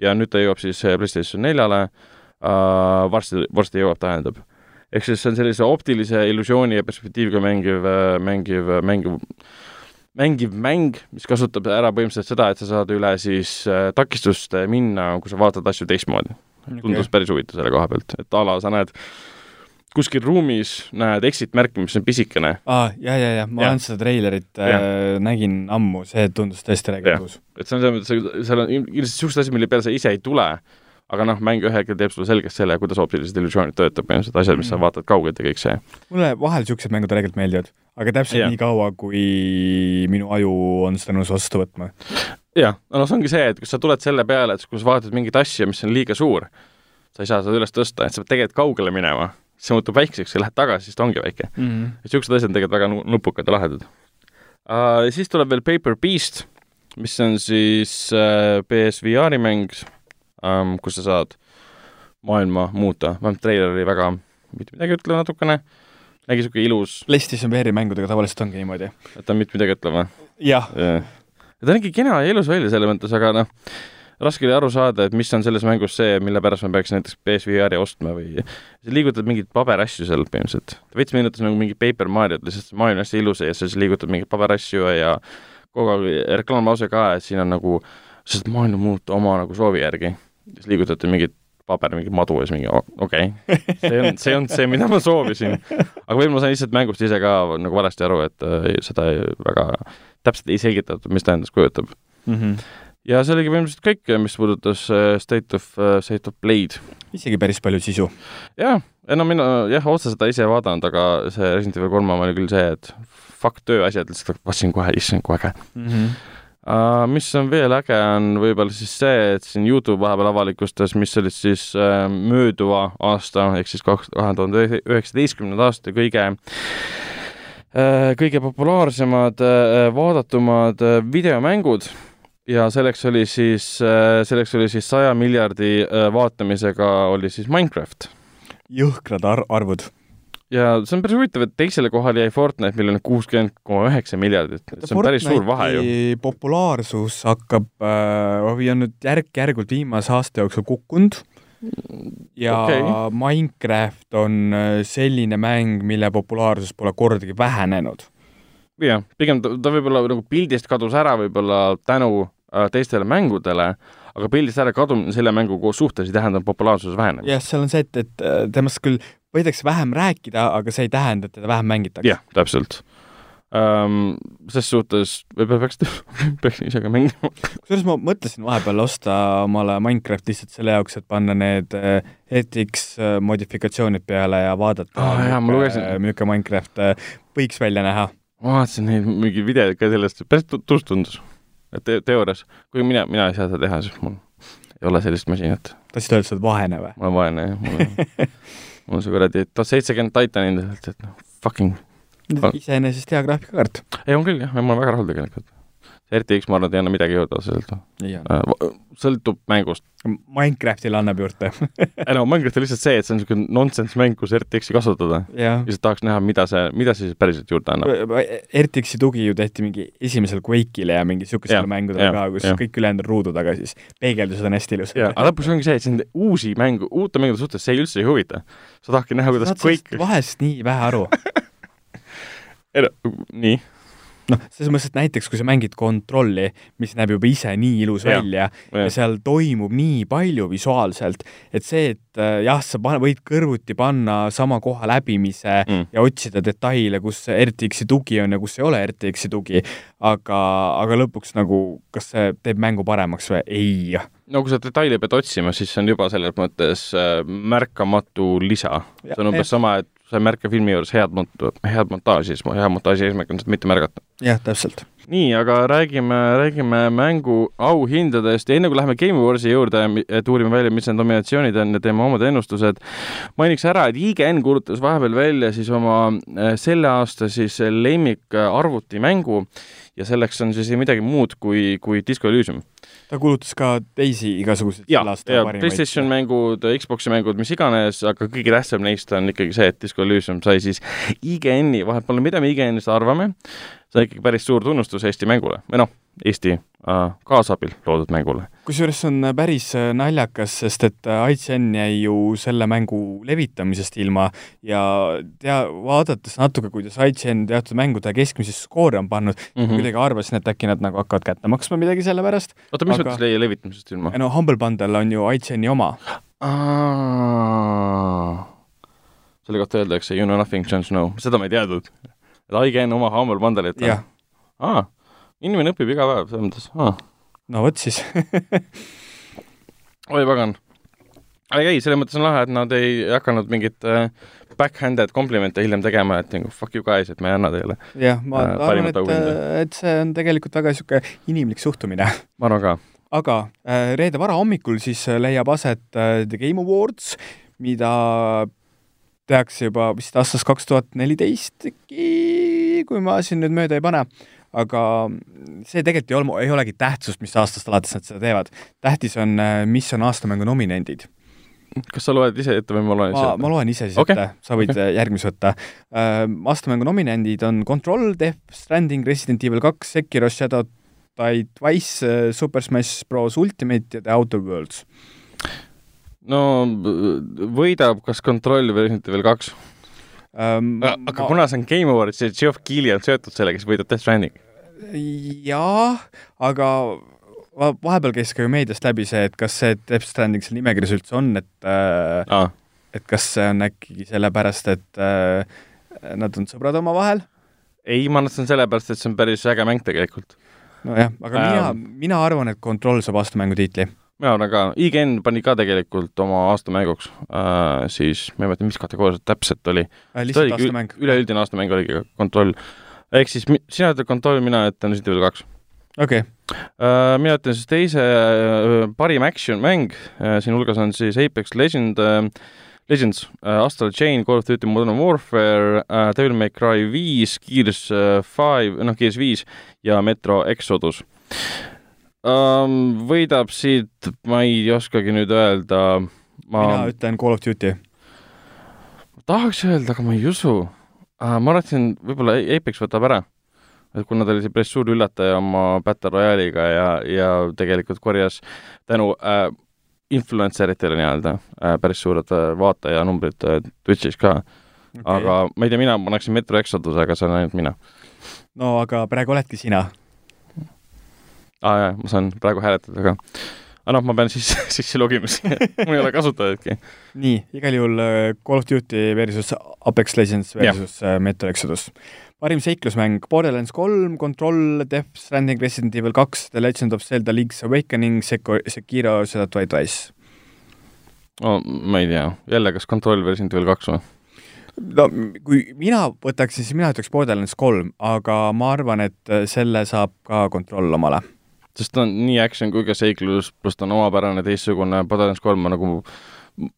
ja nüüd ta jõuab siis PlayStation neljale uh,, varsti, varsti jõuab, tähendab. ehk siis see on sellise optilise illusiooni ja perspektiiviga mängiv, mängiv, mängiv mängiv mäng, mis kasutab ära põhimõtteliselt seda, et sa saad üle siis äh, takistust minna, kui sa vaatad asju teistmoodi. Okay.. tundus päris huvitav selle koha pealt, et a la sa näed kuskil ruumis näed exit märki, mis on pisikene. aa, ja, ja, ja. Ma olen seda treilerit äh, nägin ammu, see tundus tõesti äge tuus. et see on selles mõttes, seal on ilmselt niisugused asjad, mille peale sa ise ei tule, aga noh, mäng ühel hetkel teeb sulle selgeks selle, kuidas optilised illusioonid töötab, põhimõtteliselt asjad, mis mm. sa vaatad kaugelt ja kõik see. mulle vahel niisugused mängud tegelikult meeldivad, aga täpselt ja. nii kaua, kui minu aju on seda nõus vastu võtma. jah, no see ongi see, et kui sa tuled selle peale, et kui sa vaatad mingit asja, mis on liiga suur, sa ei saa seda üles tõsta, et sa pead tegelikult kaugele minema siis see muutub väikseks ja lähed tagasi, siis ta ongi väike mm. -hmm. et niisugused asjad on tegelikult väga nupukad ja lahedad uh,. siis tuleb veel Paper Beast, mis on siis uh, PSVR-i mäng um,, kus sa saad maailma muuta, vähemalt treiler oli väga mitte midagi ütlev natukene, nägi niisugune ilus PlayStation VR-i mängudega tavaliselt ongi niimoodi. et ta on mitte midagi ütlev või? jah ja.. ta nägi kena ja ilus välja selles mõttes, aga noh, raske oli aru saada, et mis on selles mängus see, mille pärast ma peaks näiteks PSVR-i ostma või sa liigutad mingeid paberasju seal põhimõtteliselt. veits meenutas nagu mingi Paper Mario't, lihtsalt maailm on hästi ilus ja sa siis liigutad mingeid paberasju ja kogu aeg reklaamlause ka, et siin on nagu, sa saad maailma muuta oma nagu soovi järgi. Siis liigutate mingit paber, mingi madu ja siis mingi okei okay., see on, see on see, mida ma soovisin. aga võib-olla ma sain lihtsalt mängust ise ka nagu valesti aru, et äh, seda ei, väga täpselt ei selgitatud, mis ta endast kujutab mm. -hmm ja see oligi põhimõtteliselt kõik, mis puudutas äh, State of, äh, State of Blade. isegi päris palju sisu. jah, no mina jah, otse seda ise ei vaadanud, aga see Resident Evil kolm oli küll see, et fuck tööasjad, lihtsalt vaatasin kohe, issand, kui äge mm. -hmm. Uh, mis on veel äge, on võib-olla siis see, et siin Youtube vahepeal avalikustas, mis olid siis uh, mööduva aasta ehk siis kahe tuhande üheksateistkümnenda aasta kõige uh, kõige populaarsemad, vaadatumad videomängud ja selleks oli siis, äh, selleks oli siis saja miljardi äh, vaatamisega oli siis Minecraft. jõhkrad ar-, arvud. Ja see on päris huvitav, et teisele kohale jäi Fortnite, millel on kuuskümmend koma üheksa miljardit, see on Fortnite'i päris suur vahe ju. populaarsus hakkab äh, või on nüüd järk-järgult viimase aasta jooksul kukkunud ja okay. Minecraft on äh, selline mäng, mille populaarsus pole kordagi vähenenud jah, pigem ta, ta võib-olla nagu pildist kadus ära võib-olla tänu Äh, teistele mängudele, aga pildist ära kadumine selle mängu koos suhtes ei tähenda populaarsuse vähenemist. jah, seal on see, et, et äh, temast küll võidakse vähem rääkida, aga see ei tähenda, et teda vähem mängitakse. jah, täpselt um,. ses suhtes võib-olla peaks, peaks ise ka mängima. kusjuures ma mõtlesin vahepeal osta omale Minecraft lihtsalt selle jaoks, et panna need RTX äh, modifikatsioonid peale ja vaadata ah,, milline Minecraft võiks välja näha. ma vaatasin neid mingeid videoid ka sellest, päris tuus tundus te teoorias, kui mina, mina ei saa seda teha, siis mul ei ole sellist masinat. tahtsid öelda, et sa oled vaene või? ma olen vaene, jah, mul on, mul on see kuradi seitsekümmend Titan endiselt, et noh, fucking iseenesest hea graafikakaart. ei, on küll jah, ma olen väga rahul tegelikult RTX, ma arvan, et ei anna midagi juurde otseselt. Äh, sõltub mängust. Minecraftile annab juurde ei no Minecraft on lihtsalt see, et see on niisugune nonsense mäng, kus RTX-i kasutada. lihtsalt tahaks näha, mida see, mida see siis päriselt juurde annab. RTX-i tugi ju tehti mingi esimesel Quake'ile ja mingi niisugustele mängudele ka, kus ja. kõik ülejäänud ruudu taga siis peegeldused on hästi ilusad. aga lõpuks ongi see, et sind uusi mängu, uute mängude suhtes see üldse ei huvita. sa tahadki näha, kuidas Quake vahest nii vähe aru nii noh, selles mõttes, et näiteks kui sa mängid kontrolli, mis näeb juba ise nii ilus ja, välja ja. ja seal toimub nii palju visuaalselt, et see, et äh, jah, sa pane, võid kõrvuti panna sama koha läbimise mm. ja otsida detaile, kus RTX-i tugi on ja kus ei ole RTX-i tugi, aga, aga lõpuks nagu, kas see teeb mängu paremaks või ei? No kui sa detaili pead otsima, siis see on juba selles mõttes äh, märkamatu lisa. see on umbes sama, et sa ei märka filmi juures head mont-, head montaaži, siis hea montaaži eesmärk on seda mitte märgata. jah, täpselt. nii, aga räägime, räägime mängu auhindadest ja enne kui läheme Game Awards'i juurde, et uurime välja, mis need nominatsioonid on ja teeme omad ennustused, mainiks ära, et IGN kuulutas vahepeal välja siis oma äh, selle aasta siis lemmik arvutimängu ja selleks on siis midagi muud kui, kui Disco Elysium. Ta kuulutas ka teisi igasuguseid ja, ja PlayStation mängud, Xbox'i mängud, mis iganes, aga kõige tähtsam neist on ikkagi see, et Disco Elysium sai siis IGN-i, vahet pole, mida me IGN-ist arvame, see on ikkagi päris suur tunnustus Eesti mängule või noh, Eesti äh, kaasabil loodud mängule. kusjuures see on päris äh, naljakas, sest et äh, IGN jäi ju selle mängu levitamisest ilma ja tea, vaadates natuke, kuidas IGN teatud mängude keskmisi skoore on pannud mm, -hmm. kuidagi arvasin, et äkki nad nagu hakkavad kätte maksma midagi selle pärast. oota, mis aga... mõttes levitamisest ilma? no Humble Bundle on ju IGN-i oma. selle kohta öeldakse you know nothing, Jon Snow, seda ma ei teadnud. Et IGN oma Humble Bundle'it on? aa inimene õpib iga päev, selles mõttes ah.. no vot siis oi pagan. ei, ei, selles mõttes on lahe, et nad ei hakanud mingit äh, backhanded komplimente hiljem tegema, et nagu fuck you guys, et me ei anna teile. jah, ma äh, arvan, et, äh, et see on tegelikult väga niisugune inimlik suhtumine. ma arvan ka. aga äh, reede varahommikul siis leiab aset äh, The Game Awards, mida tehakse juba vist aastast kaks tuhat neliteist äkki, kui ma siin nüüd mööda ei pane aga see tegelikult ei ole, ei olegi tähtsust, mis aastast alates nad seda teevad. tähtis on, äh, mis on aastamängu nominendid kas sa loed ise ette või ma loen ise ette? ma loen ise siis okay. ette, sa võid okay. Äh, järgmise võtta uh,. aastamängu nominendid on Control, Death Stranding, Resident Evil kaks, Sekiro Shadow Die Twice, Super Smash Bros Ultimate ja The Outer Worlds. No võidab kas Control või Resident Evil kaks um,. aga ma... kuna see on Game Awards ja Geoff Keighley on seotud sellega, siis võidab Death Stranding? jaa, aga vahepeal käis ka ju meediast läbi see, et kas see Death Stranding seal nimekirjas üldse on, et äh, ah. et kas see on äkki sellepärast, et äh, nad on sõbrad omavahel? ei, ma arvan, et see on sellepärast, et see on päris äge mäng tegelikult. nojah, aga ähm. mina, mina arvan, et Control saab aastamängu tiitli ka, IGN pani ka tegelikult oma aastamänguks äh,, siis ma ei mäleta, mis kategooria see täpselt oli äh,. lihtsalt aastamäng. üleüldine aastamäng oligi kontroll. ehk siis sina ütled kontroll, mina ütlen Resident Evil kaks. okei okay. äh,. mina ütlen siis teise äh, parim action mäng äh,, siin hulgas on siis Apex Legend äh,, Legends uh,, Astral Chain, Call of Duty Modern Warfare uh,, Devil May Cry viis, Gears five uh,, noh, Gears viis ja Metro Exodus um,? võidab siit, ma ei oskagi nüüd öelda ma.... mina ütlen Call of Duty. tahaks öelda, aga ma ei usu uh,. ma arvasin, võib-olla Apex võtab ära. et kuna ta oli see päris suur üllataja oma Battle Royale'iga ja, ja tegelikult korjas tänu uh, influencer itele nii-öelda äh, päris suured äh, vaatajanumbrid äh, Twitch'is ka okay.. aga ma ei tea, mina paneksin Metro Exoduse, aga see on ainult mina. no aga praegu oledki sina aa jaa, ma saan praegu hääletada ka. aga noh, ma pean siis sisse logima siia mul ei ole kasutajatki. nii, igal juhul äh, Call of Duty versus Apex Legends versus ja. Äh, Metro Exodus. parim seiklusmäng Borderlands kolm, Control, Death Stranding, Resident Evil kaks, The Legend of Zelda Link's Awakening, Seko-, Sekiro, Shadow Die Twice. no ma ei tea, jälle kas Control või Resident Evil kaks või? no kui mina võtaksin, siis mina ütleks Borderlands kolm, aga ma arvan, et äh, selle saab ka Control omale sest ta on nii action kui ka seiklus, pluss ta on omapärane, teistsugune, Borderlands kolm on nagu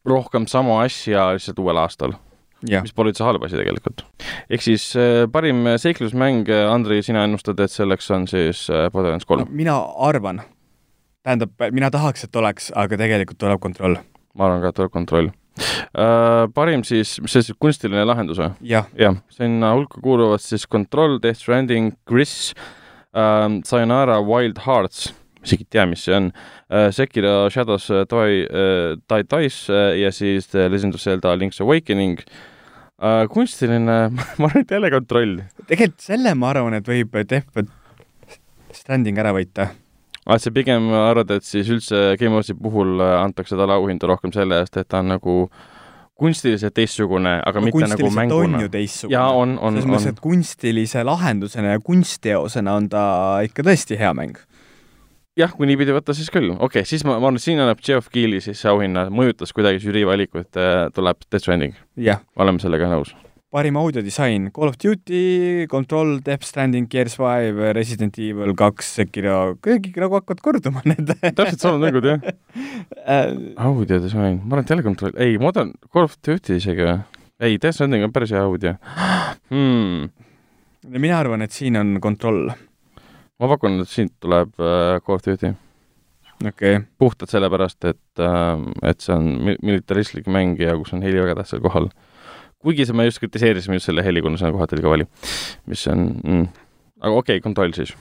rohkem sama asja lihtsalt uuel aastal. mis pole üldse halb asi tegelikult. ehk siis äh, parim seiklusmäng, Andrei, sina ennustad, et selleks on siis äh, Borderlands kolm no,? mina arvan, tähendab, mina tahaks, et oleks, aga tegelikult tuleb kontroll. ma arvan ka, et tuleb kontroll Uh, parim siis, mis see siis, kunstiline lahendus või? jah ja,. sinna hulka kuuluvad siis Control, Death Stranding, Gris uh,, uh, Sayonara Wild Hearts, isegi ei tea, mis see on uh,, Sekiro Shadows Die uh,, Die Dice uh, ja siis The Legend of Zelda Link's Awakening uh,. kunstiline ma arvan, et jälle kontroll. tegelikult selle ma arvan, et võib Death Stranding ära võita ah,. et sa pigem arvad, et siis üldse Game Awards'i puhul antakse talle auhindu rohkem selle eest, et ta on nagu äh, kunstiliselt teistsugune, aga no, mitte nagu mänguna. on jaa, on, on, selles mõttes, et kunstilise lahendusena ja kunstteosena on ta ikka tõesti hea mäng. jah, kui niipidi võtta, siis küll, okei okay,, siis ma, ma arvan, et siin annab Geoff Keighley siis auhinna, mõjutas kuidagi žürii valikut, tuleb Death Stranding, jah, oleme sellega nõus. Parim audiodisain Call of Duty, Control, Death Stranding, Gears Five, Resident Evil kaks, Sekiro, kõik nagu hakkavad korduma need täpselt samad mängud, jah. Äh, audiodisain, ma arvan, et jälle kontroll, ei, Modern Call of Duty isegi või? ei, Death Stranding on päris hea audio hmm.. mina arvan, et siin on Control, ma pakun, et siit tuleb äh, Call of Duty. okei okay., puhtalt sellepärast, et äh,, et see on mi- militaristlik mäng ja kus on heli väga tähtsal kohal. Kuigi see, me just kritiseerisime just selle heli, kuna see on kohati liiga vali, mis on mm., aga okei okay,, kontroll siis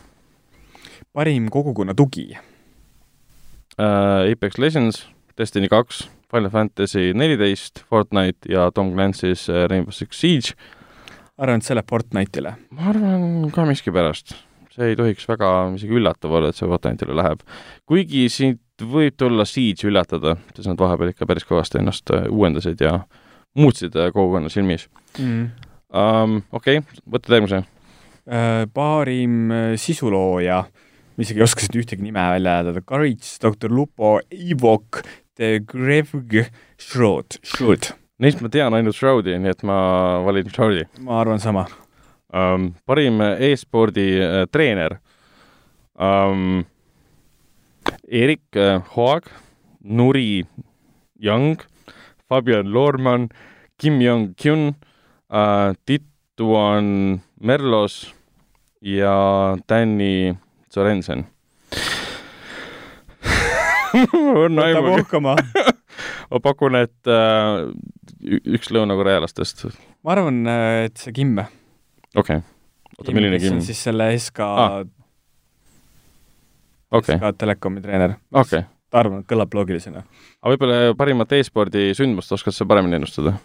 parim kogukonna tugi, äh,. Apex Legends, Destiny kaks, Final Fantasy neliteist, Fortnite ja Tom Clancy's äh, Rainbow Six Siege. arvan, et see läheb Fortnite'ile. ma arvan ka miskipärast, see ei tohiks väga isegi üllatav olla, et see Fortnite'ile läheb. kuigi siit võib tulla Siege üllatada, sest nad vahepeal ikka päris kõvasti ennast äh, uuendasid ja muutsid äh, kogukonna silmis Mm. um,. okei okay,, võtad järgmise. Äh, parim äh, sisulooja, ma isegi ei oska siit ühtegi nime välja hääldada, Courage, Doktor Lupo, Evok, The Grevg, Shroud, Shroud, Neist ma tean ainult Shroudi, nii et ma valin Shroudi ma arvan sama. um,. parim e-spordi uh, treener um,. Erik uh, Hoag, Nuri Young, Fabian Loorman, Kim Jong-kyun uh,, Tituan Merlos ja Danny Sorensen. õnne võtab aimugi, uhkama. ma pakun, et ü- üks lõunakorealastest, ma arvan, et see Kim. okei okay.. oota, milline Kim? siis selle SK Ah, okei, SK Telekomi treener. okei. arvan, et kõlab loogilisena. aga võib-olla parimat e-spordi sündmust oskad sa paremini ennustada?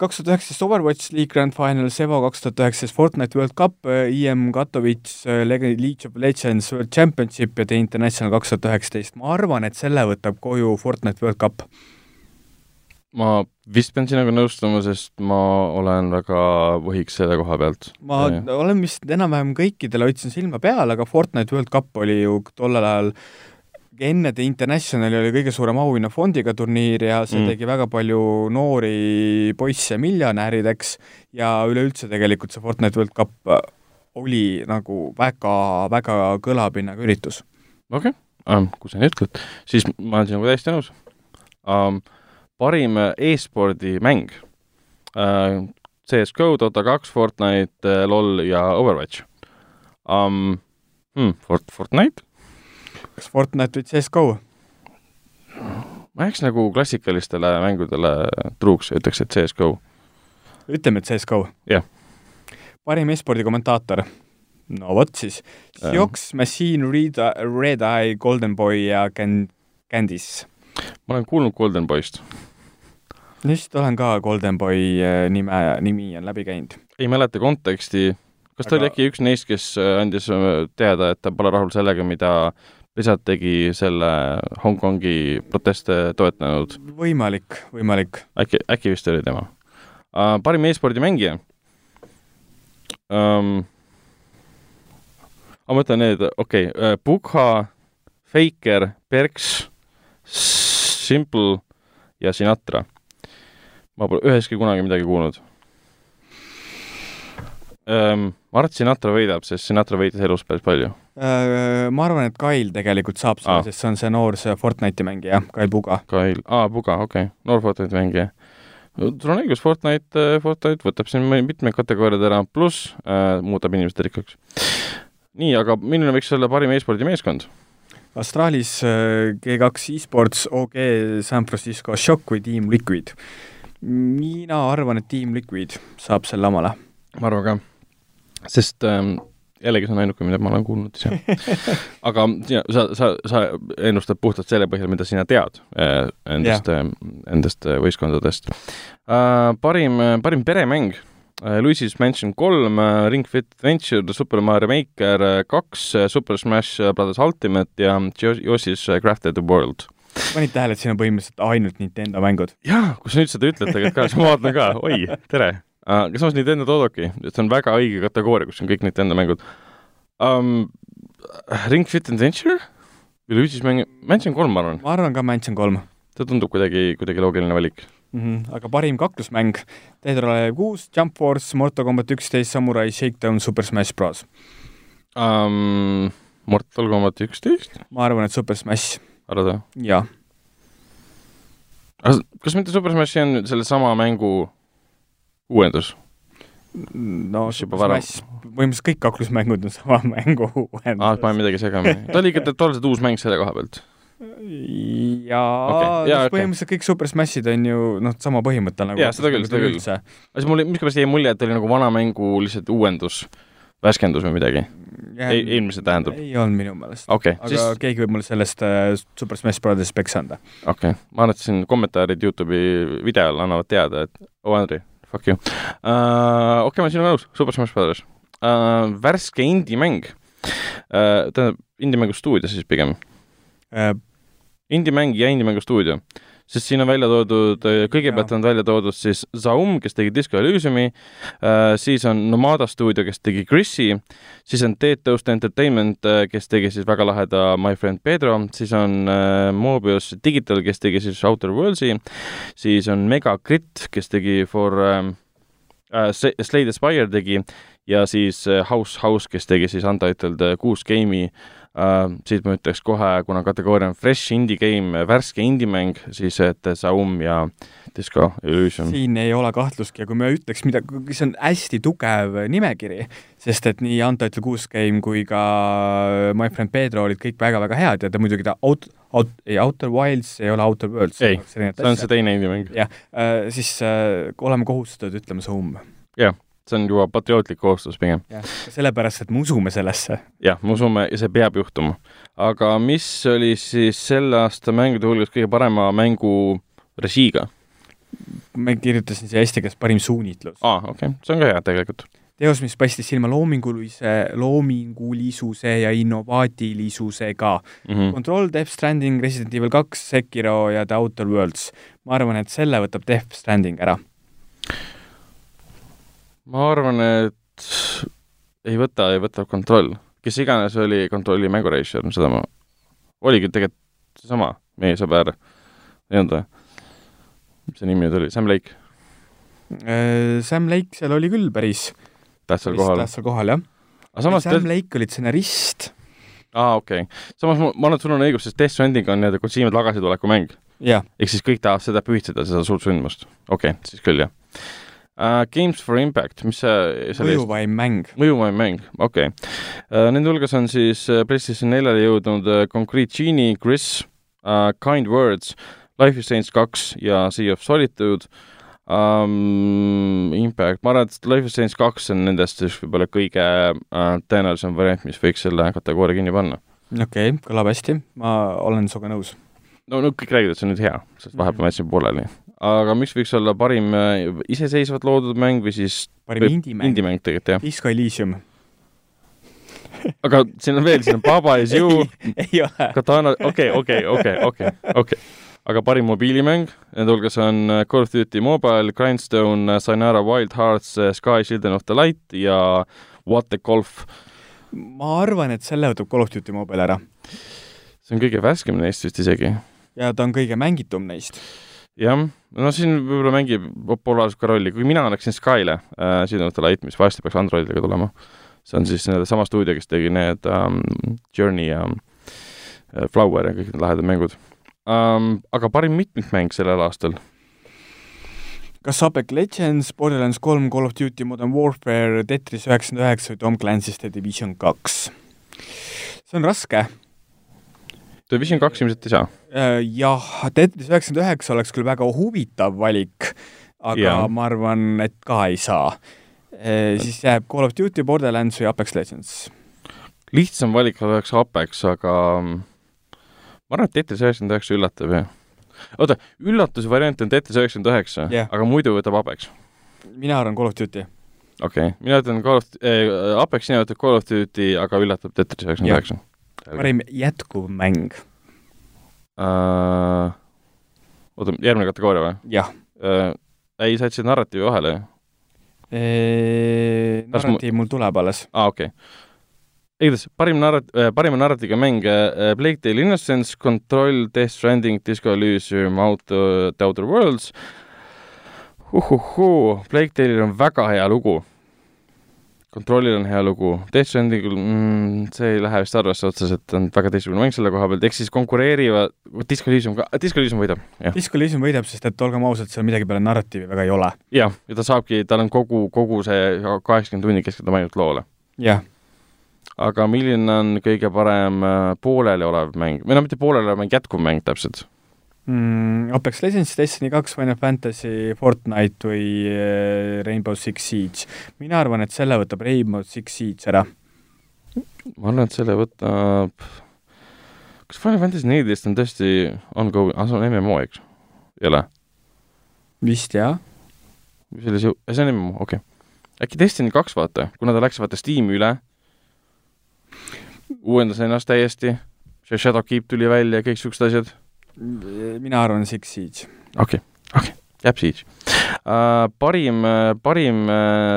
kaks tuhat üheksateist Overwatch League Grand Final, Sevo kaks tuhat üheksateist Fortnite World Cup, IM Katowice, League of Legends World Championship ja The International kaks tuhat üheksateist. ma arvan, et selle võtab koju Fortnite World Cup. ma vist pean sinuga nõustuma, sest ma olen väga võhiks selle koha pealt. ma Nii. olen vist enam-vähem kõikidele hoidsin silma peal, aga Fortnite World Cup oli ju tollel ajal enne The Internationali oli kõige suurem auhinnafondiga turniir ja see Mm. tegi väga palju noori poisse miljonärideks ja üleüldse tegelikult see Fortnite World Cup äh, oli nagu väga, väga kõlapinnaga üritus. okei okay. um,, kui sa nii ütled, siis ma olen sinuga täiesti nõus um,. parim e-spordi mäng uh,. CS GO, Dota kaks, Fortnite uh,, LOL ja Overwatch um,. Hmm, Fort-, Fortnite? Kas Fortnite või CSGO? ma jääks nagu klassikalistele mängudele truuks ja ütleks, et CS GO. ütleme, et CSGO. Jah. parim e-spordi kommentaator? no vot siis. Siox, Machine, Red, Red Eye, Golden Boy ja Can-, Candice. ma olen kuulnud Golden Boyst. vist olen ka Golden Boy äh, nime, nimi on läbi käinud. ei mäleta konteksti, kas ta Aga- oli äkki üks neist, kes äh, andis äh, teada, et ta pole rahul sellega, mida Blizzard tegi selle Hongkongi proteste toetanud, võimalik, võimalik. äkki, äkki vist oli tema uh,. parim e-spordimängija um,. ma mõtlen need, okei okay, uh,, Pukha, Faker, Perks, Simple ja Sinatra. ma pole ühestki kunagi midagi kuulnud um,. ma arvan, et Sinatra võidab, sest Sinatra võitis elus päris palju. Äh, ma arvan, et Kail tegelikult saab selle sest see on see noor, see Fortnite'i mängija, Kail Puga. Kail, aa, Puga, okei okay., noor Fortnite'i mängija. sul on õigus, Fortnite, Fortnite võtab siin mitmeid kategooriaid ära, pluss äh, muudab inimesed rikkaks. nii, aga milline võiks olla parim e-spordi meeskond? Astralis äh, G2 eSports, OG San Francisco Shock või Team Liquid? mina arvan, et Team Liquid saab selle omale. ma arvan ka, sest ähm, jällegi see on ainuke, mida ma olen kuulnud ise. aga sina, sa, sa, sa ennustad puhtalt selle põhjal, mida sina tead äh, endast yeah., endast äh, võistkondadest äh,. parim, parim peremäng äh,, Luigi's Mansion kolm äh,, Ring Fit Adventure, Super Mario Maker äh, kaks äh,, Super Smash Brothers Ultimate ja Yoshi's äh, Crafted World. panid tähele, et siin on põhimõtteliselt ainult Nintendo mängud? jaa, kui sa nüüd seda ütled tegelikult ka, siis ma vaatan ka, oi, tere uh,. Aga samas Nintendo toodabki, see on väga õige kategooria, kus on kõik Nintendo mängud um,. Ring Fit Adventure üleüldse mäng, Mansion kolm, ma arvan. ma arvan ka Mansion kolm. ta tundub kuidagi, kuidagi loogiline valik mm. -hmm. aga parim kaklusmäng, Dead or Alive kuus, Jump Force, Mortal Combat üksteist, Samurai Shakedown, Super Smash Bros um,. Mortal Combat üksteist? ma arvan, et Super Smash. arvad või? jah. kas mitte Super Smashi on sellesama mängu uuendus? no Super Smash, põhimõtteliselt kõik kaklusmängud on sama mängu uuendus. aa, panen midagi segamini. ta oli ikka totaalselt uus mäng selle koha pealt jaa okay., ja, põhimõtteliselt okay. kõik Super Smashid on ju noh, sama põhimõte nagu jaa, seda küll, seda küll. aga siis mul miskipärast jäi mulje, et oli nagu vana mängu lihtsalt uuendus, värskendus või midagi. ei, eelmise tähendab? ei olnud minu meelest okay,. aga siis... keegi võib mulle sellest äh, Super Smash Brothers peks anda. okei okay., ma arvan, et siin kommentaarid Youtube'i videol annavad teada, et oh Andri, fuck you uh,. okei okay,, ma sinuga nõus, Super Smash Brothers uh,. värske indie-mäng uh,, tähendab, indie-mängu stuudio siis pigem uh, indie-mäng ja indie-mängu stuudio. Sest siin on välja toodud, äh, kõigepealt on välja toodud siis Zaum, kes tegi Disco Elysiumi äh,, siis on Nomada stuudio, kes tegi Chrissy, siis on Dead Toast Entertainment äh,, kes tegi siis väga laheda My Friend Pedro, siis on äh, Mobius Digital, kes tegi siis Outer Worlds'i, siis on Mega Grit, kes tegi For ähm, äh, Slay the Spire tegi ja siis äh, House House, kes tegi siis Untitled kuus game'i Uh, siit ma ütleks kohe, kuna kategooria on fresh indie game, värske indie-mäng, siis et Saum ja Disco Elysium. siin ei ole kahtlustki ja kui me ütleks midagi, see on hästi tugev nimekiri, sest et nii Untitled kuus game kui ka My Friend Pedro olid kõik väga-väga head ja ta muidugi ta out, out, ei Outer Wilds ei ole Outer Worlds. ei, see on see teine indie-mäng. jah uh,, siis uh, oleme kohustatud ütlema Saum. jah see on juba patriootlik kohustus pigem. sellepärast, et me usume sellesse. jah, me usume ja see peab juhtuma. aga mis oli siis selle aasta mängude hulgas kõige parema mängu režiiga? ma kirjutasin siia eesti keeles parim suunitlus. aa, okei okay., see on ka hea tegelikult. teos, mis paistis silma loomingulise, loomingulisuse ja innovaatilisusega mm. -hmm. Control, Death Stranding, Resident Evil kaks, Sekiro ja The Outer Worlds. ma arvan, et selle võtab Death Stranding ära ma arvan, et ei võta, ei võta kontroll. kes iganes oli kontrolli mängurežissöör, seda ma, oligi tegelikult seesama meie sõber, või? mis see nimi nüüd oli, Sam Lake? Äh, Sam Lake seal oli küll päris tähtsal kohal. tähtsal kohal, jah. Sam Lake oli stsenarist. aa, okei okay.. samas ma, ma arvan, et sul on õigus, sest Death Stranding on nii-öelda Kojima tagasituleku mäng. ehk siis kõik tahavad seda pühitseda, seda suurt sündmust. okei okay,, siis küll, jah uh,. Games for Impact, mis see mõjuvaim mäng. mõjuvaim mäng, okei okay. uh,. Nende hulgas on siis äh, PlayStation neljale jõudnud uh, Concrete Genie, Chris uh,, Kind Words, Life is Strange kaks ja Sea of Solitude um,. Impact, ma arvan, et Life is Strange kaks on nendest siis võib-olla kõige uh, tõenäolisem variant, mis võiks selle kategooria kinni panna. okei okay,, kõlab hästi, ma olen sinuga nõus. No, no kõik räägivad, et see on nüüd hea, sest vahepeal ma jätsin pooleli aga mis võiks olla parim äh, iseseisvalt loodud mäng või siis parim indie-mäng? indie-mäng tegelikult, jah. Disco Elysium aga siin on veel, siin on Baba is you. Katana, okei, okei, okei, okei, okei. aga parim mobiilimäng, nende hulgas on äh, Call of Duty Mobile, Grindstone, äh, Sayonara Wild Hearts, Sky Children of the Light ja What the Golf. ma arvan, et selle võtab Call of Duty Mobile ära. see on kõige värskem neist vist isegi. Ja ta on kõige mängitum neist jah, no siin võib-olla mängib populaarsus ka rolli, kui mina annaksin Skyle äh, Silent Light, mis varsti peaks Androidile tulema, see on siis sama stuudio, kes tegi need um, Journey ja um, Flower ja kõik need lahedad mängud um,. Aga parim mitmikmäng sellel aastal? kas Apex Legends, Borderlands kolm, Call of Duty Modern Warfare, Tetris üheksakümmend üheksa või Tom Clancy's The Division kaks? see on raske Division kaks ilmselt ei saa? Äh, jah, Tetris üheksakümmend üheksa oleks küll väga huvitav valik, aga ja. ma arvan, et ka ei saa. Äh, siis jääb Call of Duty, Borderlands või Apex Legends. lihtsam valik oleks Apex, aga ma arvan, et Tetris üheksakümmend üheksa üllatab, jah. oota, üllatuse variant on Tetris üheksakümmend üheksa, aga muidu võtab Apex? mina arvan Call of Duty. okei okay., mina ütlen Call of äh,, Apex, sina ütled Call of Duty, aga üllatab Tetris üheksakümmend üheksa parim jätkuv mäng uh,? oota, järgmine kategooria või? jah uh,. ei, sa jätsid narratiivi vahele ju. narratiiv mul tuleb alles. aa ah,, okei okay. igatahes parim narrat- äh,, parima narratiiviga mäng äh, Plague Tale Innocence, Control, Death Stranding, Disco Elysium, Auto, The Outer Worlds. uhuhuu, Plague Tale'il on väga hea lugu. Controlil on hea lugu, Death Strandingul mm,, see ei lähe vist arvesse otseselt, on väga teistsugune mäng selle koha pealt, ehk siis konkureerivad, Disco Elysium ka, Disco Elysium võidab, jah. Disco Elysium võidab, sest et olgem ausad, seal midagi peale narratiivi väga ei ole. jah, ja ta saabki, tal on kogu, kogu see kaheksakümmend tundi keskendub ainult loole. jah, aga milline on kõige parem äh, pooleliolev mäng, või no mitte pooleliolev mäng, jätkuv mäng täpselt? Mm, Apex Legends, Destiny kaks, Final Fantasy, Fortnite või äh, Rainbow Six Siege. mina arvan, et selle võtab Rainbow Six Siege ära. ma arvan, et selle võtab, kas Final Fantasy neliteist on tõesti ongoing, ah see on MMO, eks? ei ole? vist jah. sellise, see on MMO, okei okay.. äkki Destiny kaks, vaata, kuna ta läks vaata Steam'i üle, uuendas ennast täiesti, see Shadowkeep tuli välja, kõik siuksed asjad, mina arvan Six Siege. okei okay., okei okay., jääb siit uh,. parim, parim,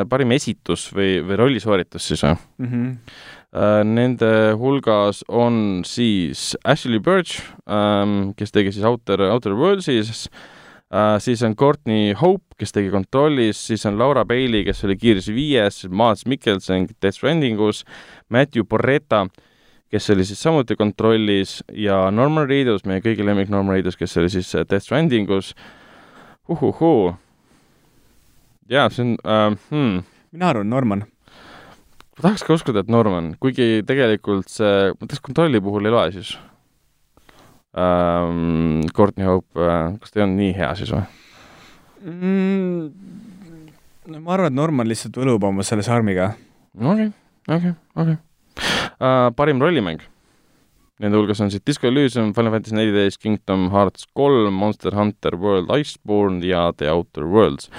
parim esitus või, või rollisooritus siis või? mm. -hmm. Uh, Nende hulgas on siis Ashley Birch um,, kes tegi siis Outer, Outer Worldsis uh,, siis on Courtney Hope, kes tegi Controlis, siis on Laura Bailey, kes oli Gears viies, Mads Mikkelsen Death Strandingus, Matthew Porreta, kes oli siis samuti Controlis ja Norman Reedus, meie kõigi lemmik Norman Reedus, kes oli siis äh, Death Strandingus. uhuhuu. jaa, see on uh,, hmm mina arvan Norman. ma tahaks ka uskuda, et Norman, kuigi tegelikult see, ma ütleks kontrolli puhul ei loe siis ähm,. Courtney Hope äh,, kas ta ei olnud nii hea siis või? mm,. no ma arvan, et Norman lihtsalt võlub oma selle sarmiga. okei, okei, okei. Parim rollimäng? Nende hulgas on siis Disco Elysium, Final Fantasy neliteist, Kingdom Hearts kolm, Monster Hunter World Iceborne ja The Outer Worlds.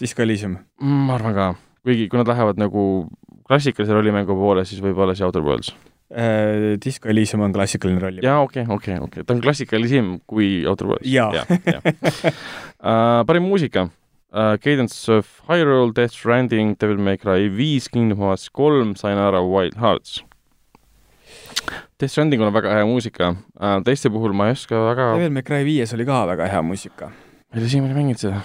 Disco Elysium. ma arvan ka, kuigi kui nad lähevad nagu klassikalise rollimängu poole, siis võib-olla see Outer Worlds. Äh, Disco Elysium on klassikaline roll. jaa, okei okay,, okei okay,, okei okay., ta on klassikalisem kui Outer Worlds. Jaa. uh, parim muusika uh,, Cadence of Hyrule, Death Stranding, Devil May Cry viis, Kingdom Hearts kolm, Sayonara Wild Hearts. Death Strandingul on väga hea muusika uh,, teiste puhul ma ei oska väga, Devil May Cry viies oli ka väga hea muusika. ma ei siiamaani mänginud seda.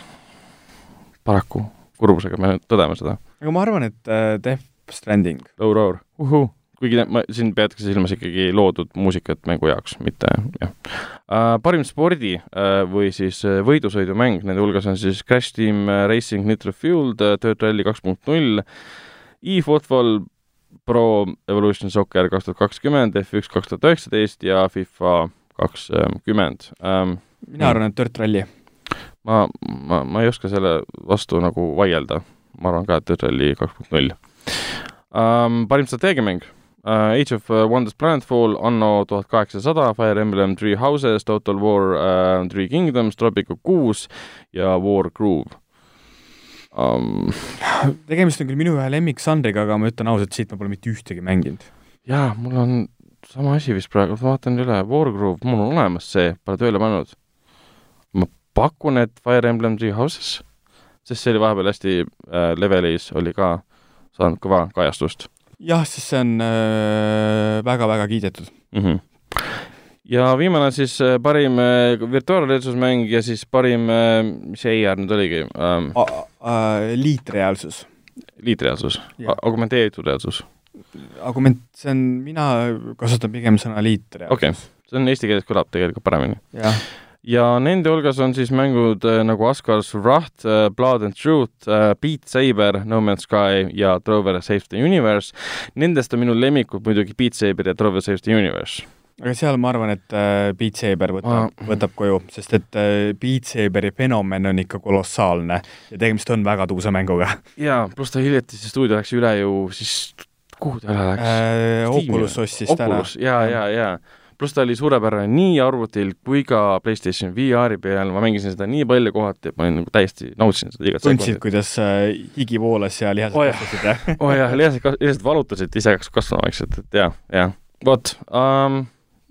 paraku, kurbusega pean tõdema seda. aga ma arvan, et äh, Death Stranding. Low Roar, uhuu, kuigi ma, siin peetakse silmas ikkagi loodud muusikat mängu jaoks, mitte jah uh,. parim spordi uh, või siis uh, võidusõidumäng, nende hulgas on siis Crash Team Racing Nitro Fueled Dirt Rally kaks punkt null, e-football Pro Evolution Soccer kaks tuhat kakskümmend, F1 kaks tuhat üheksateist ja FIFA kakskümmend um,. mina arvan, et Dirt Rally. ma, ma, ma ei oska selle vastu nagu vaielda, ma arvan ka, et Dirt Rally kaks punkt null um,. parim strateegiamäng uh,, Age of Wonders Planetfall, Anno tuhat kaheksasada, Fire Emblem Three Houses, Total War uh, Three Kingdoms, Tropico kuus ja War Groove um. tegemist on küll minu ühe lemmikžanriga, aga ma ütlen ausalt, siit ma pole mitte ühtegi mänginud. jaa, mul on sama asi vist praegu, ma vaatan üle, War Groove, mul on olemas see, pole tööle pannud. ma pakun, et Fire Emblem Three Houses, sest see oli vahepeal hästi äh, levelis, oli ka saanud kõva kajastust jah, sest see on äh, väga-väga kiidetud. mm. -hmm. ja viimane siis äh, parim äh, virtuaalreaalsusmäng ja siis parim äh,, mis see ER nüüd oligi ähm,, liitreaalsus. liitreaalsus Jah., augmenteeritud reaalsus, argument, see on, mina kasutan pigem sõna liitreaalsus. okei okay., see on eesti keeles kõlab tegelikult paremini. Ja nende hulgas on siis mängud äh, nagu Askar's Wrath äh,, Blood and Truth äh,, Beat Saber, No Man's Sky ja Trover Save the Universe. Nendest on minu lemmikud muidugi Beat Saber ja Trover Save the Universe. aga seal ma arvan, et Beat Saber võtab Ma-, võtab koju, sest et Beat Saberi fenomen on ikka kolossaalne ja tegemist on väga tuusa mänguga jaa, pluss ta hiljuti see stuudio läks üle ju siis, kuhu ta üle läks? äh,. Oculus ostis. Oculus, jaa, jaa, jaa. Pluss ta oli suurepärane nii arvutil kui ka PlayStation VR-i peal, ma mängisin seda nii palju kohati, et ma olin nagu täiesti, nautisin seda igat tundsid, kuidas äh, higi voolas ja lihased Oh jah. kasvasid ja oo oh, jah, lihtsalt, lihtsalt valutasid, ise hakkas kasvama vaikselt, et jaa, jaa. vot um,,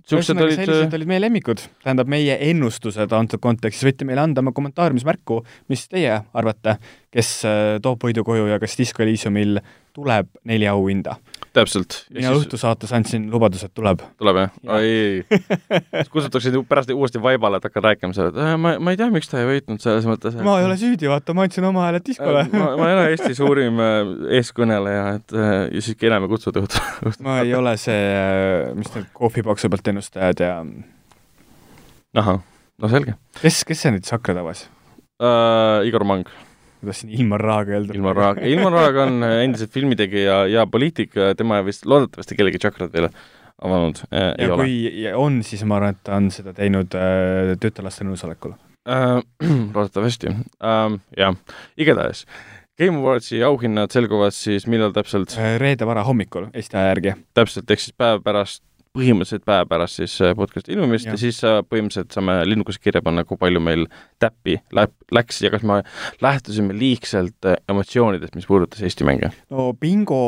siuksed ühesõnaga, olid sellised olid meie lemmikud, tähendab meie ennustused antud kontekstis, võite meile anda oma kommentaariumis märku, mis teie arvate, kes äh, toob võidu koju ja kas Disco Elysiumil tuleb neli auhinda. täpselt. mina siis... õhtusaates andsin lubaduse, et tuleb. tuleb jah ja.? oi, kutsutakse uuesti, uuesti vaibale, et hakkad rääkima seal, et äh, ma, ma ei tea, miks ta ei võitnud selles mõttes ma ei ole süüdi, vaata, ma andsin oma hääle diskole äh, ma, ma ei ole Eesti suurim äh, eeskõneleja, et ja siis keelame kutsuda õhtu, õhtu. ma ei ole see, mis need kohvipaksu pealt ennustajad ja ahah, no selge. kes, kes see nüüd Sakra tabas uh,? Igor Mang kuidas siin Ilmar Raag öelda? Ilmar Raag, Ilmar Raag on endiselt filmitegija ja poliitik, tema vist loodetavasti kellegi tšakrat veel avanud äh, ja kui ole. on, siis ma arvan, et ta on seda teinud äh, tütarlaste nõusolekul äh,. loodetavasti äh,, jah, igatahes Game Awardsi auhinnad selguvad siis millal täpselt? Äh, reede varahommikul Eesti aja järgi. täpselt, ehk siis päev pärast põhimõtteliselt päev pärast siis äh, podcast'i ilmumist ja. ja siis äh, põhimõtteliselt saame linnukese kirja panna, kui palju meil täppi läb, läks ja kas me lähtusime liigselt äh, emotsioonidest, mis puudutas Eesti mänge? no bingo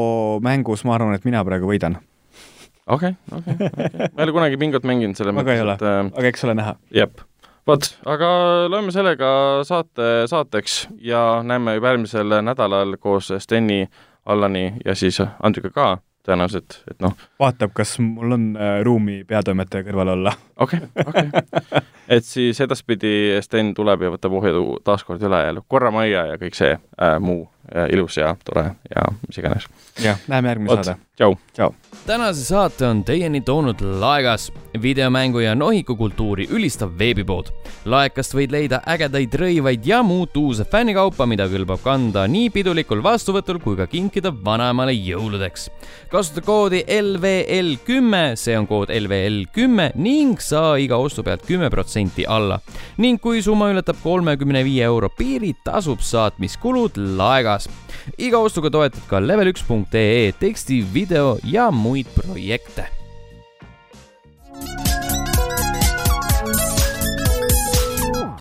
mängus ma arvan, et mina praegu võidan. okei okay,, okei okay,, okay.. ma ei ole kunagi bingot mänginud, selle mõttes, et äh, aga eks ole näha. jep vot, aga loeme sellega saate saateks ja näeme juba järgmisel nädalal koos Steni, Allani ja siis Andriga ka tõenäoliselt, et noh. vaatab, kas mul on äh, ruumi peatoimetaja kõrval olla. okei, okei. et siis edaspidi Sten tuleb ja võtab ohjad taas kord üle ja korra majja ja kõik see äh, muu ilus ja tore ja mis iganes. jah, näeme järgmine saade. tšau. tšau. tänase saate on teieni toonud Laegas, videomängu ja nohikukultuuri ülistav veebipood. laekast võid leida ägedaid rõivaid ja muud uuse fännikaupa, mida kõlbab kanda nii pidulikul vastuvõtul kui ka kinkida vanaemale jõuludeks. kasuta koodi LVL kümme, see on kood LVL kümme ning saa iga ostu pealt kümme protsenti alla. ning kui summa ületab kolmekümne viie euro piiri, tasub saatmiskulud Laegas. Iga ostuga toetad ka level1.ee teksti, video ja muid projekte